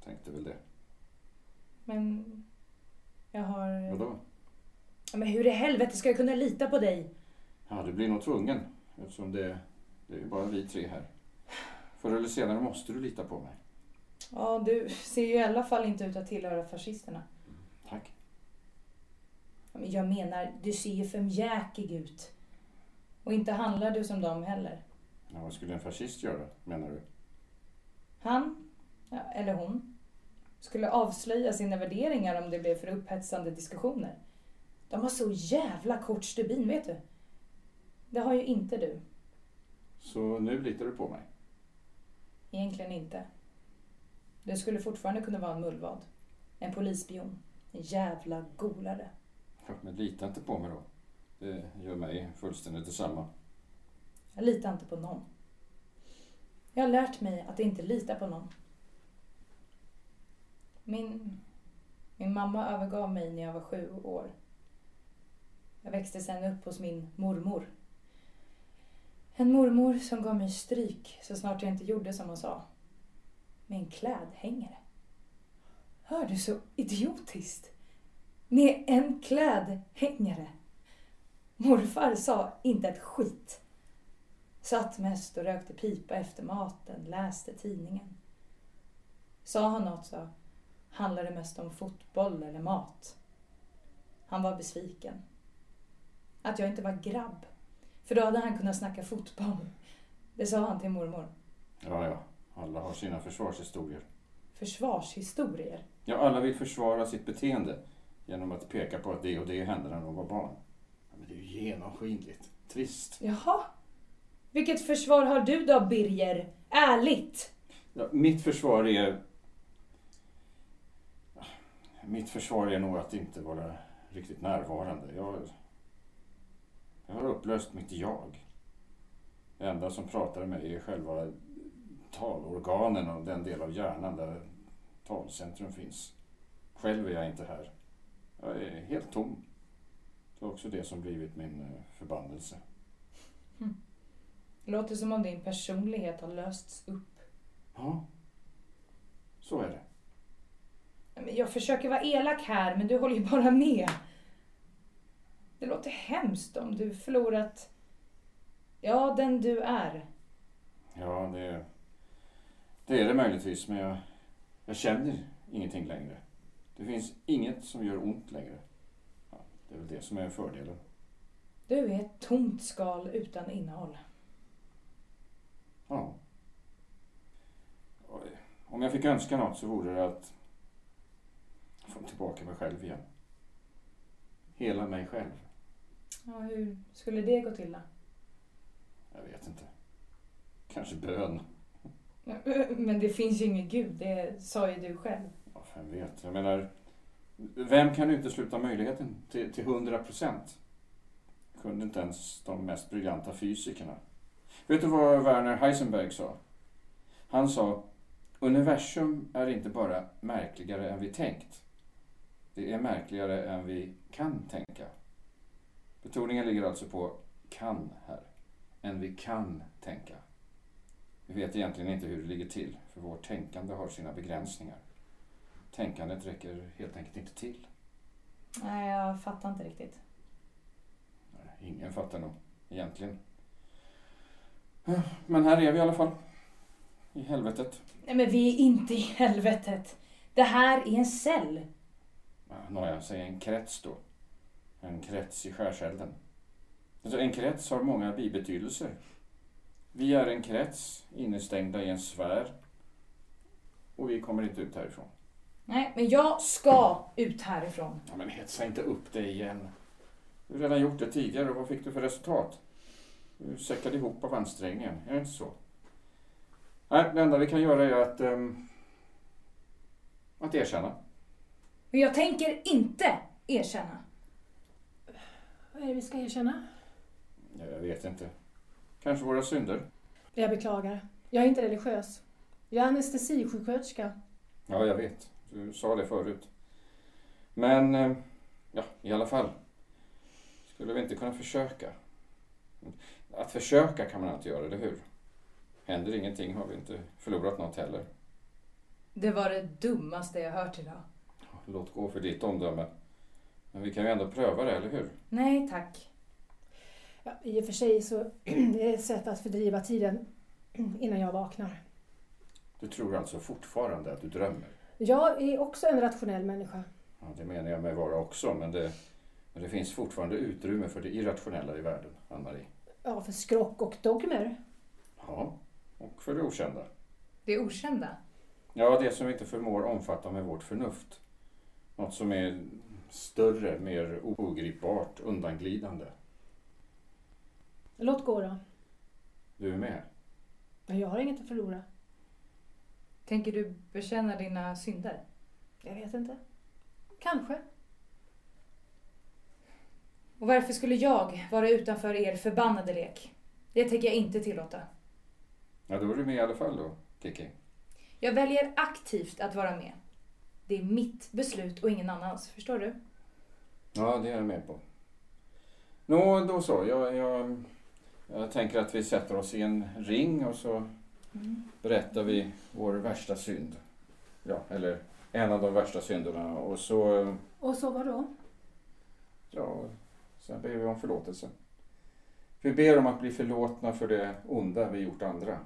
tänkte väl det. Men jag har... Vadå? Men hur i helvete ska jag kunna lita på dig? Ja, du blir nog tvungen. Eftersom det, det är ju bara vi tre här. Förr eller senare måste du lita på mig. Ja, du ser ju i alla fall inte ut att tillhöra fascisterna. Jag menar, du ser ju för mjäkig ut. Och inte handlar du som dem heller. Ja, vad skulle en fascist göra, menar du? Han, ja, eller hon, skulle avslöja sina värderingar om det blev för upphetsande diskussioner. De har så jävla kort stubin, vet du. Det har ju inte du. Så nu litar du på mig? Egentligen inte. Du skulle fortfarande kunna vara en mullvad. En polisspion. En jävla golare. Klart, Men lita inte på mig då. Det gör mig fullständigt detsamma. Jag litar inte på någon. Jag har lärt mig att inte lita på någon. Min, min mamma övergav mig när jag var sju år. Jag växte sedan upp hos min mormor. En mormor som gav mig stryk så snart jag inte gjorde som hon sa. Med en klädhängare. Hör du så idiotiskt? Med en klädhängare. Morfar sa inte ett skit. Satt mest och rökte pipa efter maten, läste tidningen. Sa han något så handlade det mest om fotboll eller mat. Han var besviken. Att jag inte var grabb. För då hade han kunnat snacka fotboll. Det sa han till mormor. Ja, ja. Alla har sina försvarshistorier. Försvarshistorier. Ja, alla vill försvara sitt beteende genom att peka på att det och det hände när de var barn. Ja, men det är ju genomskinligt. Trist. Jaha. Vilket försvar har du då, Birger? Ärligt! Ja, mitt försvar är... Mitt försvar är nog att inte vara riktigt närvarande. Jag, jag har upplöst mitt jag. Det enda som pratar med mig är själva talorganen och den del av hjärnan där talcentrum finns. Själv är jag inte här. Jag är helt tom. Det är också det som blivit min eh, förbannelse. Låter som om din personlighet har lösts upp. Ja, så är det. Jag försöker vara elak här, men du håller ju bara med. Det låter hemskt om du förlorat, ja, den du är. Ja, det, det är det möjligtvis, men jag, jag känner ingenting längre. Det finns inget som gör ont längre. Ja, det är väl det som är fördelen. Du är ett tomt skal utan innehåll. Ja. Om jag fick önska något så vore det att få tillbaka mig själv igen. Hela mig själv. Ja, hur skulle det gå till då? Jag vet inte. Kanske bön. Men det finns ju ingen gud, det sa ju du själv. Jag vem vet. Jag menar, vem kan utesluta möjligheten till, till 100 procent? Kunde inte ens de mest briljanta fysikerna. Vet du vad Werner Heisenberg sa? Han sa, universum är inte bara märkligare än vi tänkt. Det är märkligare än vi kan tänka. Betoningen ligger alltså på kan här, än vi kan tänka. Vi vet egentligen inte hur det ligger till, för vårt tänkande har sina begränsningar. Tänkandet räcker helt enkelt inte till. Nej, jag fattar inte riktigt. Nej, Ingen fattar nog, egentligen. Men här är vi i alla fall. I helvetet. Nej, men vi är inte i helvetet. Det här är en cell. Ja, Nåja, säg en krets då. En krets i skärselden. Alltså, en krets har många bibetydelser. Vi är en krets innestängda i en sfär. Och vi kommer inte ut härifrån. Nej, men jag ska ut härifrån. Ja, men hetsa inte upp dig igen. Du har redan gjort det tidigare och vad fick du för resultat? Du säckade ihop av ansträngningen, är det inte så? Nej, det enda vi kan göra är att, ehm, att erkänna. Men jag tänker inte erkänna. Vad är det vi ska erkänna? Ja, Jag vet inte. Kanske våra synder. Jag beklagar. Jag är inte religiös. Jag är anestesisjuksköterska. Ja, jag vet. Du sa det förut. Men, eh, ja, i alla fall. Skulle vi inte kunna försöka? Att försöka kan man alltid göra, eller hur? Händer ingenting har vi inte förlorat något heller. Det var det dummaste jag hört idag. Låt gå för ditt omdöme. Men vi kan ju ändå pröva det, eller hur? Nej tack. Ja, I och för sig så är det ett sätt att fördriva tiden innan jag vaknar. Du tror alltså fortfarande att du drömmer? Jag är också en rationell människa. Ja, det menar jag mig vara också, men det, men det finns fortfarande utrymme för det irrationella i världen, Ann-Marie. Ja, för skrock och dogmer. Ja, och för det okända. Det okända. Ja, det som vi inte förmår omfatta med vårt förnuft. Något som är större, mer ogripbart, undanglidande. Låt gå då. Du är med? Men jag har inget att förlora. Tänker du bekänna dina synder? Jag vet inte. Kanske. Och varför skulle jag vara utanför er förbannade lek? Det tänker jag inte tillåta. Ja, då är du med i alla fall då, Kiki. Jag väljer aktivt att vara med. Det är mitt beslut och ingen annans, förstår du? Ja, det är jag med på. Nå, då så. Jag, jag, jag tänker att vi sätter oss i en ring och så berättar vi vår värsta synd. Ja, eller en av de värsta synderna. Och så, Och så vad då? ja, sen ber vi om förlåtelse. Vi ber om att bli förlåtna för det onda vi gjort andra.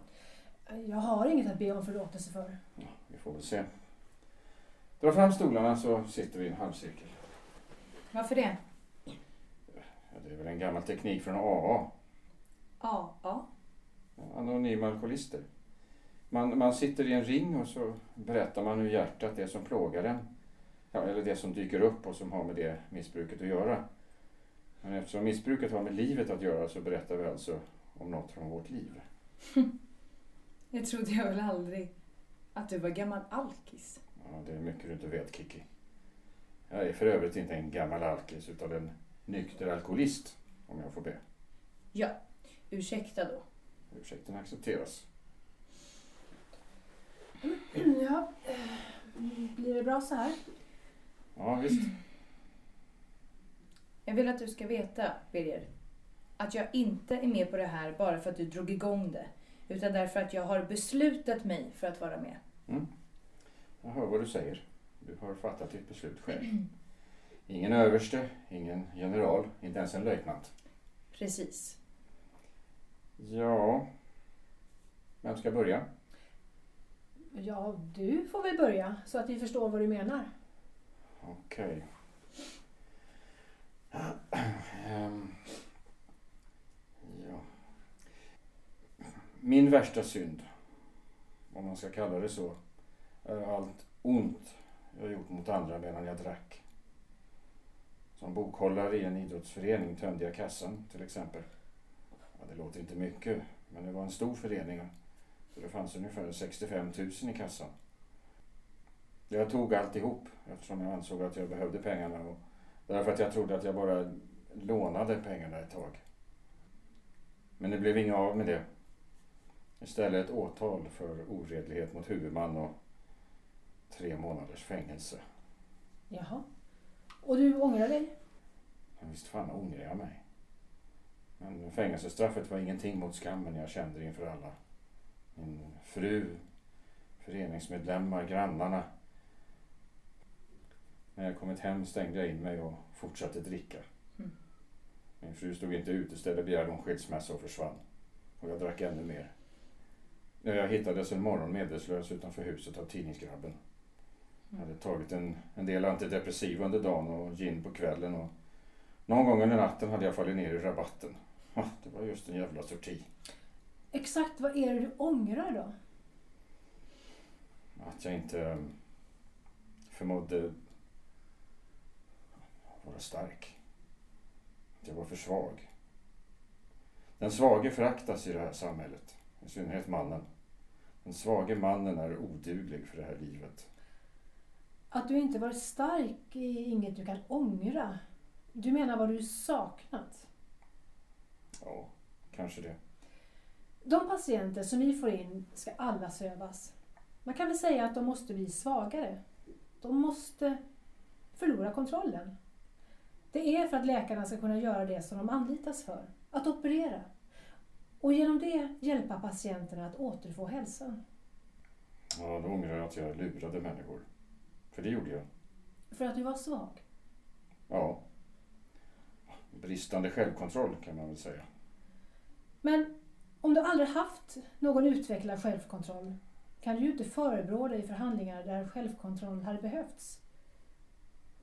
Jag har inget att be om förlåtelse för. Ja, vi får väl se. Dra fram stolarna så sitter vi i en halvcirkel. Varför det? Ja, det är väl en gammal teknik från AA. Ja. Anonyma alkoholister. Man, man sitter i en ring och så berättar man hur hjärtat är som plågar en. Ja, eller det som dyker upp och som har med det missbruket att göra. Men eftersom missbruket har med livet att göra så berättar vi alltså om något från vårt liv. Jag trodde jag väl aldrig att du var gammal alkis. Ja, det är mycket du inte vet Kiki. Jag är för övrigt inte en gammal alkis utan en nykter alkoholist, om jag får be. Ja, ursäkta då. Ursäkten accepteras. Ja, eh, blir det bra så här? Ja, visst. Jag vill att du ska veta, Birger, att jag inte är med på det här bara för att du drog igång det. Utan därför att jag har beslutat mig för att vara med. Mm. Jag hör vad du säger. Du har fattat ditt beslut själv. Ingen överste, ingen general, inte ens en löjtnant. Precis. Ja, vem ska börja? Ja, du får väl börja så att vi förstår vad du menar. Okej. Ehm, ja. Min värsta synd, om man ska kalla det så, är allt ont jag gjort mot andra medan jag drack. Som bokhållare i en idrottsförening tömde jag kassan till exempel. Ja, det låter inte mycket, men det var en stor förening. Så det fanns ungefär 65 000 i kassan. Jag tog alltihop eftersom jag ansåg att jag behövde pengarna och därför att jag trodde att jag bara lånade pengarna ett tag. Men det blev inget av med det. Istället ett åtal för oredlighet mot huvudman och tre månaders fängelse. Jaha. Och du ångrar dig? Men visst fan ångrar jag mig. Men fängelsestraffet var ingenting mot skammen jag kände inför alla. Min fru, föreningsmedlemmar, grannarna. När jag kommit hem stängde jag in mig och fortsatte dricka. Mm. Min fru stod inte ute, istället begärde hon skilsmässa och försvann. Och jag drack ännu mer. Jag hittades en morgon medvetslös utanför huset av tidningsgrabben. Jag hade tagit en, en del antidepressiva under dagen och gin på kvällen. Och någon gång under natten hade jag fallit ner i rabatten. Det var just en jävla sorti. Exakt vad är det du ångrar då? Att jag inte eh, förmådde vara stark. Att jag var för svag. Den svage föraktas i det här samhället. I synnerhet mannen. Den svage mannen är oduglig för det här livet. Att du inte varit stark är inget du kan ångra. Du menar vad du saknat. Ja, kanske det. De patienter som vi får in ska alla sövas. Man kan väl säga att de måste bli svagare. De måste förlora kontrollen. Det är för att läkarna ska kunna göra det som de anlitas för, att operera. Och genom det hjälpa patienterna att återfå hälsan. Ja, då ångrar jag att jag lurade människor. För det gjorde jag. För att du var svag. Ja. Bristande självkontroll kan man väl säga. Men om du aldrig haft någon utvecklad självkontroll kan du ju inte förebrå dig för handlingar där självkontroll hade behövts.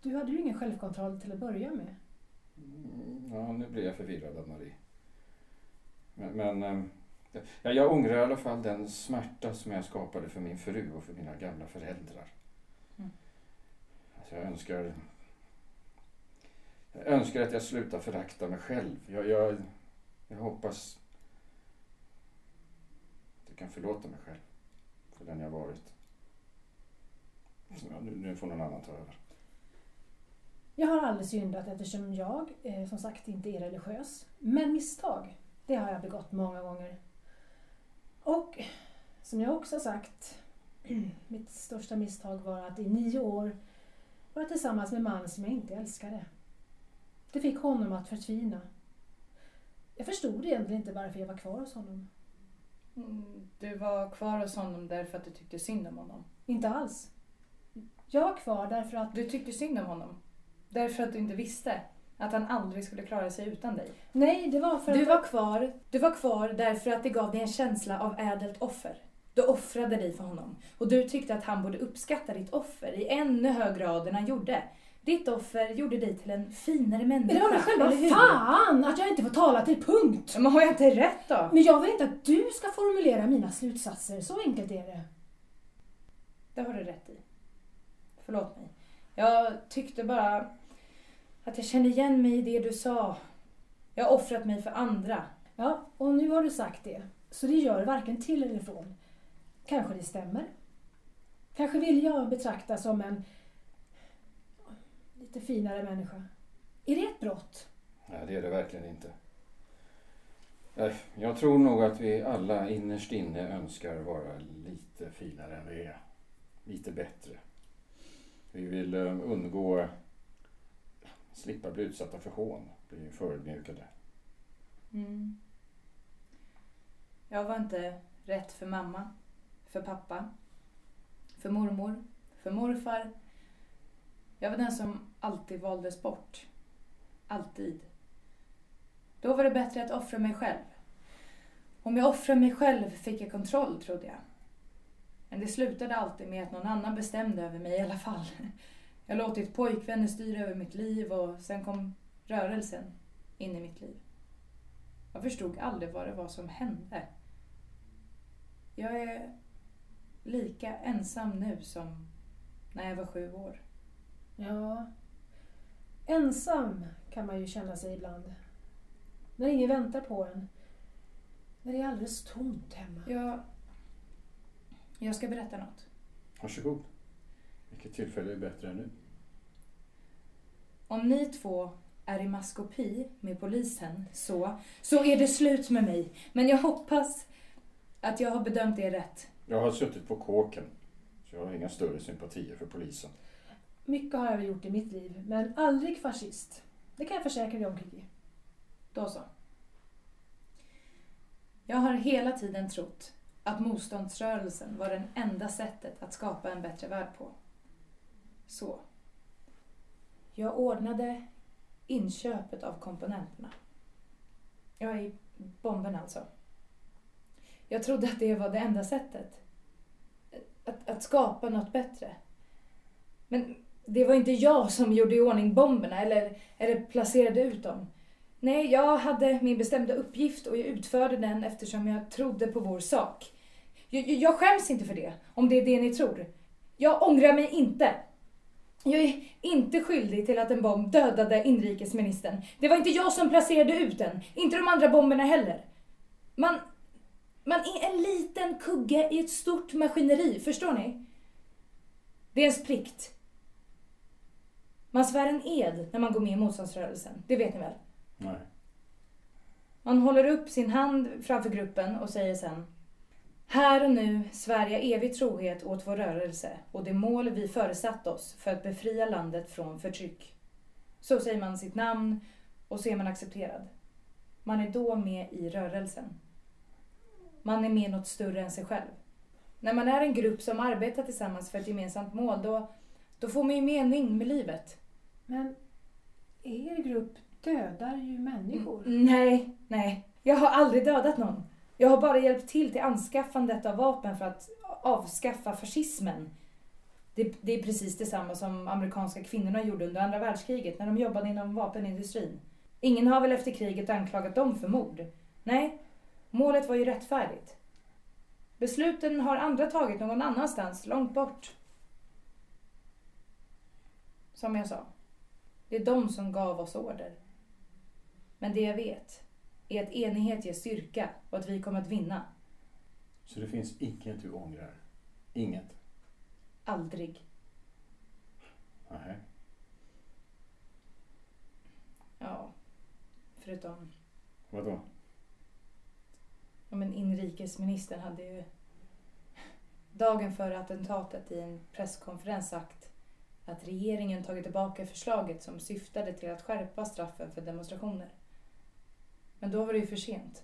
Du hade ju ingen självkontroll till att börja med. Mm, Ja, nu blir jag förvirrad av Marie. Men, men ehm, ja, jag ångrar i alla fall den smärta som jag skapade för min fru och för mina gamla föräldrar. Mm. Alltså jag önskar... Jag önskar att jag slutar förakta mig själv. Jag, jag, jag hoppas jag kan förlåta mig själv för den jag varit. Ja, nu, nu får någon annan ta över. Jag har aldrig syndat eftersom jag, eh, som sagt, inte är religiös. Men misstag, det har jag begått många gånger. Och som jag också har sagt, mitt största misstag var att i nio år vara tillsammans med en man som jag inte älskade. Det fick honom att förtvina. Jag förstod egentligen inte varför jag var kvar hos honom. Mm, Du var kvar hos honom därför att du tyckte synd om honom. Inte alls. Jag var kvar därför att... Du tyckte synd om honom. Därför att du inte visste att han aldrig skulle klara sig utan dig. Nej, det var för Du att... var kvar, du var kvar därför att det gav dig en känsla av ädelt offer. Du offrade dig för honom. Och du tyckte att han borde uppskatta ditt offer i ännu högre grad än han gjorde. Ditt offer gjorde dig till en finare människa. Men det var väl själva fan att jag inte får tala till punkt! Men har jag inte rätt då? Men jag vill inte att du ska formulera mina slutsatser, så enkelt är det. Det har du rätt i. Förlåt mig. Jag tyckte bara att jag kände igen mig i det du sa. Jag har offrat mig för andra. Ja, och nu har du sagt det. Så det gör varken till eller från. Kanske det stämmer. Kanske vill jag betraktas som en lite finare människa. Är det ett brott? Nej, det är det verkligen inte. Jag tror nog att vi alla innerst inne önskar vara lite finare än vi är. Lite bättre. Vi vill eh, undgå slippa bli utsatta för hån, bli förödmjukade. Mm. Jag var inte rätt för mamma, för pappa, för mormor, för morfar. Jag var den som alltid valdes bort. Alltid. Då var det bättre att offra mig själv. Om jag offrade mig själv fick jag kontroll, trodde jag. Men det slutade alltid med att någon annan bestämde över mig i alla fall. Jag låtit pojkvänner styra över mitt liv och sen kom rörelsen in i mitt liv. Jag förstod aldrig vad det var som hände. Jag är lika ensam nu som när jag var sju år. Ja. Ensam kan man ju känna sig ibland. När ingen väntar på en. När det är alldeles tomt hemma. Jag, jag ska berätta något. Varsågod. Vilket tillfälle är bättre än nu? Om ni två är i maskopi med polisen så, så är det slut med mig. Men jag hoppas att jag har bedömt det rätt. Jag har suttit på kåken, så jag har inga större sympatier för polisen. Mycket har jag väl gjort i mitt liv, men aldrig fascist. Det kan jag försäkra dig om, Kiki. Då så. Jag har hela tiden trott att motståndsrörelsen var det enda sättet att skapa en bättre värld på. Så. Jag ordnade inköpet av komponenterna. Ja, i bomben alltså. Jag trodde att det var det enda sättet. Eh, att, att skapa något bättre. Men det var inte jag som gjorde i ordning bomberna eller, eller placerade ut dem. Nej, jag hade min bestämda uppgift och jag utförde den eftersom jag trodde på vår sak. Jag, jag- skäms inte för det, om det är det ni tror. Jag ångrar mig inte. Jag är inte skyldig till att en bomb dödade inrikesministern. Det var inte jag som placerade ut den, inte de andra bomberna heller. Man, man är en liten kugge i ett stort maskineri, förstår ni? Det är ens plikt. Man svär en ed när man går med i motståndsrörelsen, det vet ni väl? Nej. Man håller upp sin hand framför gruppen och säger sen Här och nu svär jag evig trohet åt vår rörelse och det mål vi föresatt oss för att befria landet från förtryck. Så säger man sitt namn och så är man accepterad. Man är då med i rörelsen. Man är med något större än sig själv. När man är en grupp som arbetar tillsammans för ett gemensamt mål, då, då får man ju mening med livet. Men er grupp dödar ju människor. Mm, mm, nej, nej. Jag har aldrig dödat någon. Jag har bara hjälpt till till anskaffandet av vapen för att avskaffa fascismen. Det, det är precis detsamma som amerikanska kvinnorna gjorde under andra världskriget när de jobbade inom vapenindustrin. Ingen har väl efter kriget anklagat dem för mord? Nej, målet var ju rättfärdigt. Besluten har andra tagit någon annanstans, långt bort. Som jag sa, det är de som gav oss order. Men det jag vet är att enighet ger styrka och att vi kommer att vinna. Så det finns inget du ångrar? Inget? Aldrig. Nej. Ja, förutom... Vadå? Ja, men inrikesministern hade ju dagen före attentatet i en presskonferens sagt att regeringen tagit tillbaka förslaget som syftade till att skärpa straffen för demonstrationer. Men då var det ju för sent.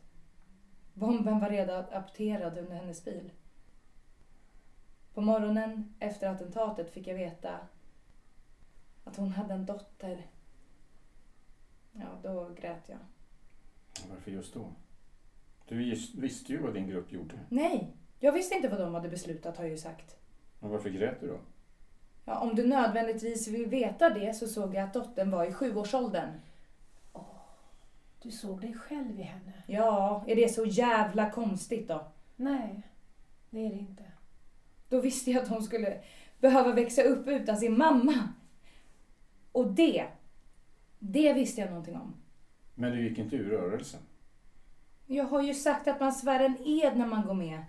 Bomben var redan apterad under hennes bil. På morgonen efter attentatet fick jag veta att hon hade en dotter. Ja, då grät jag. Varför just då? Du visste ju vad din grupp gjorde. Nej, jag visste inte vad de hade beslutat har jag ju sagt. Men varför grät du då? Ja, om du nödvändigtvis vill veta det så såg jag att dottern var i sjuårsåldern. Du såg dig själv i henne. Ja, är det så jävla konstigt då? Nej, det är det inte. Då visste jag att hon skulle behöva växa upp utan sin mamma. Och det, det visste jag någonting om. Men du gick inte ur rörelsen? Jag har ju sagt att man svär en ed när man går med.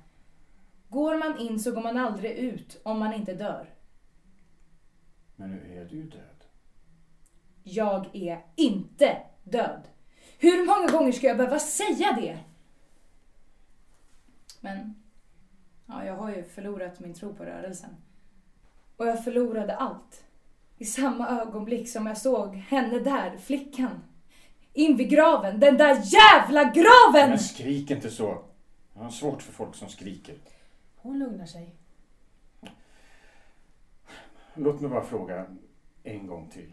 Går man in så går man aldrig ut om man inte dör. Men nu är du död. Jag är inte död. Hur många gånger ska jag behöva säga det? Men, ja, jag har ju förlorat min tro på rörelsen. Och jag förlorade allt. I samma ögonblick som jag såg henne där, flickan. In vid graven, den där jävla graven! Men skrik inte så. Jag har svårt för folk som skriker. Hon lugnar sig. Låt mig bara fråga en gång till.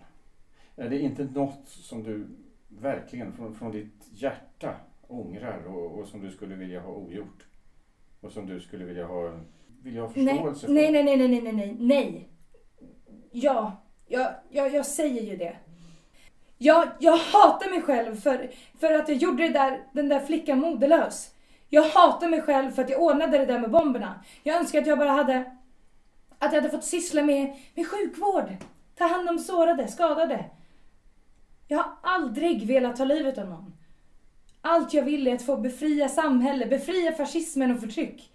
Är det inte något som du verkligen från, från ditt hjärta ångrar och, och som du skulle vilja ha ogjort? Och som du skulle vilja ha, vilja ha Nej, förståelse för? nej, nej, nej, nej, nej, nej, nej. Ja, jag, jag, jag säger ju det. Jag, jag hatar mig själv för, för att jag gjorde det där, den där flickan modelös. Jag hatar mig själv för att jag ordnade det där med bomberna. Jag önskar att jag bara hade, att jag hade fått syssla med, med sjukvård. Ta hand om sårade, skadade. Jag har aldrig velat ta livet av någon. Allt jag vill är att få befria samhället, befria fascismen och förtryck.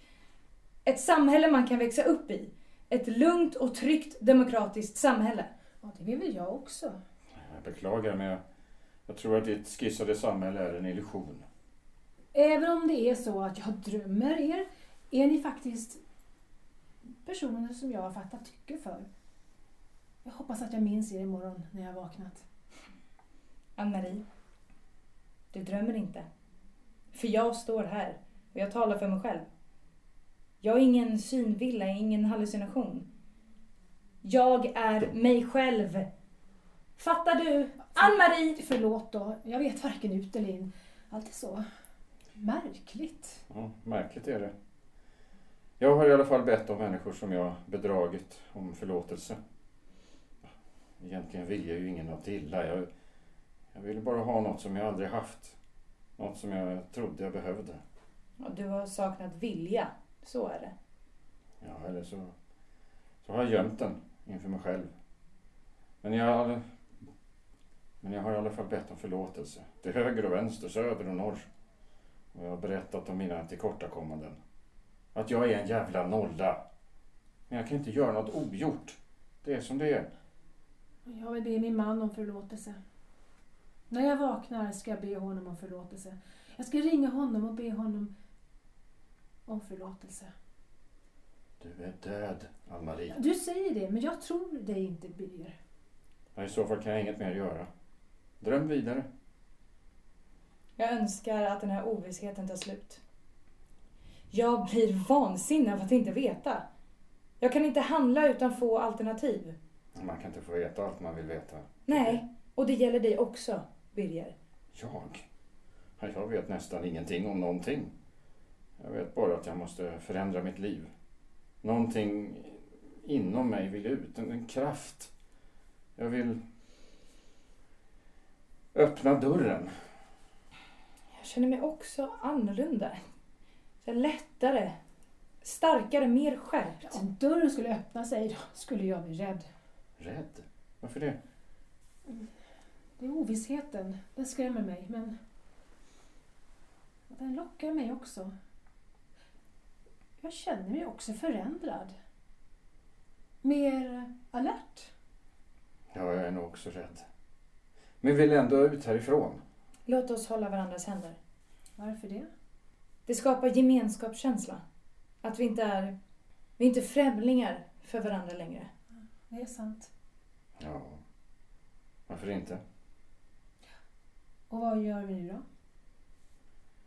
Ett samhälle man kan växa upp i. Ett lugnt och tryggt demokratiskt samhälle. Ja, det vill väl jag också. Jag beklagar men jag, jag tror att ditt skissade samhälle är en illusion. Även om det är så att jag drömmer er, är ni faktiskt personer som jag har fattat tycke för. Jag hoppas att jag minns er imorgon när jag har vaknat. Ann-Marie, du drömmer inte. För jag står här och jag talar för mig själv. Jag är ingen synvilla, ingen hallucination. Jag är mig själv. Fattar du? Ann-Marie! Förlåt då, jag vet varken ut eller in. Allt är så märkligt. Ja, märkligt är det. Jag har i alla fall bett om människor som jag bedragit om förlåtelse. Egentligen vill jag ju ingen något illa. Jag, jag ville bara ha något som jag aldrig haft. Något som jag trodde jag behövde. Ja, du har saknat vilja. Så är det. Ja, eller så, så har jag gömt den inför mig själv. Men jag, har- men jag har i alla fall bett om förlåtelse. Till höger och vänster, söder och norr. Och jag har berättat om mina tillkortakommanden. Att jag är en jävla nolla. Men jag kan inte göra något ogjort. Det är som det är. Jag vill be min man om förlåtelse. När jag vaknar ska jag be honom om förlåtelse. Jag ska ringa honom och be honom om förlåtelse. Du är död, Ann-Marie. Du säger det, men jag tror dig inte, Birger. I så fall kan jag inget mer göra. Dröm vidare. Jag önskar att den här ovissheten tar slut. Jag blir vansinnig av att inte veta. Jag kan inte handla utan få alternativ. Man kan inte få veta allt man vill veta. Nej, och det gäller dig också, Birger. Jag? Ja, Jag vet nästan ingenting om någonting. Jag vet bara att jag måste förändra mitt liv. Någonting inom mig vill ut, en kraft. Jag vill öppna dörren. Jag känner mig också annorlunda. Så lättare, starkare, mer skärpt. Om dörren skulle öppna sig då skulle jag bli rädd. Rädd? Varför det? Det är ovissheten. Den skrämmer mig, men den lockar mig också. Jag känner mig också förändrad. Mer alert. Ja, jag är nog också rädd. Men vill ändå ut härifrån. Låt oss hålla varandras händer. Varför det? Det skapar gemenskapskänsla. Att vi inte är, vi är inte främlingar för varandra längre. Det är sant. Ja, varför inte? Och vad gör vi nu då?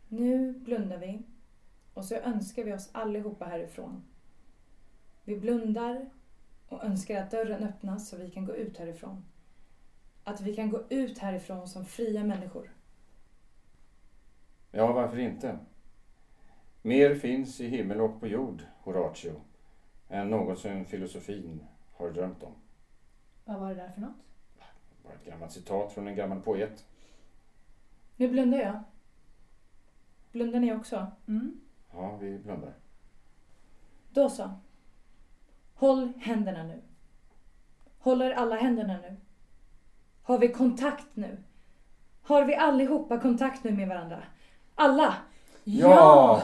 Nu blundar vi och så önskar vi oss allihopa härifrån. Vi blundar och önskar att dörren öppnas så vi kan gå ut härifrån. Att vi kan gå ut härifrån som fria människor. Ja, varför inte? Mer finns i himmel och på jord, Horatio, än någonsin filosofin har drömt om. Vad var det där för något? Bara ett gammalt citat från en gammal poet. Nu blundar jag. Blundar ni också? Mm. Ja, vi blundar. Då så. Håll händerna nu. Håller alla händerna nu? Har vi kontakt nu? Har vi allihopa kontakt nu med varandra? Alla! Ja!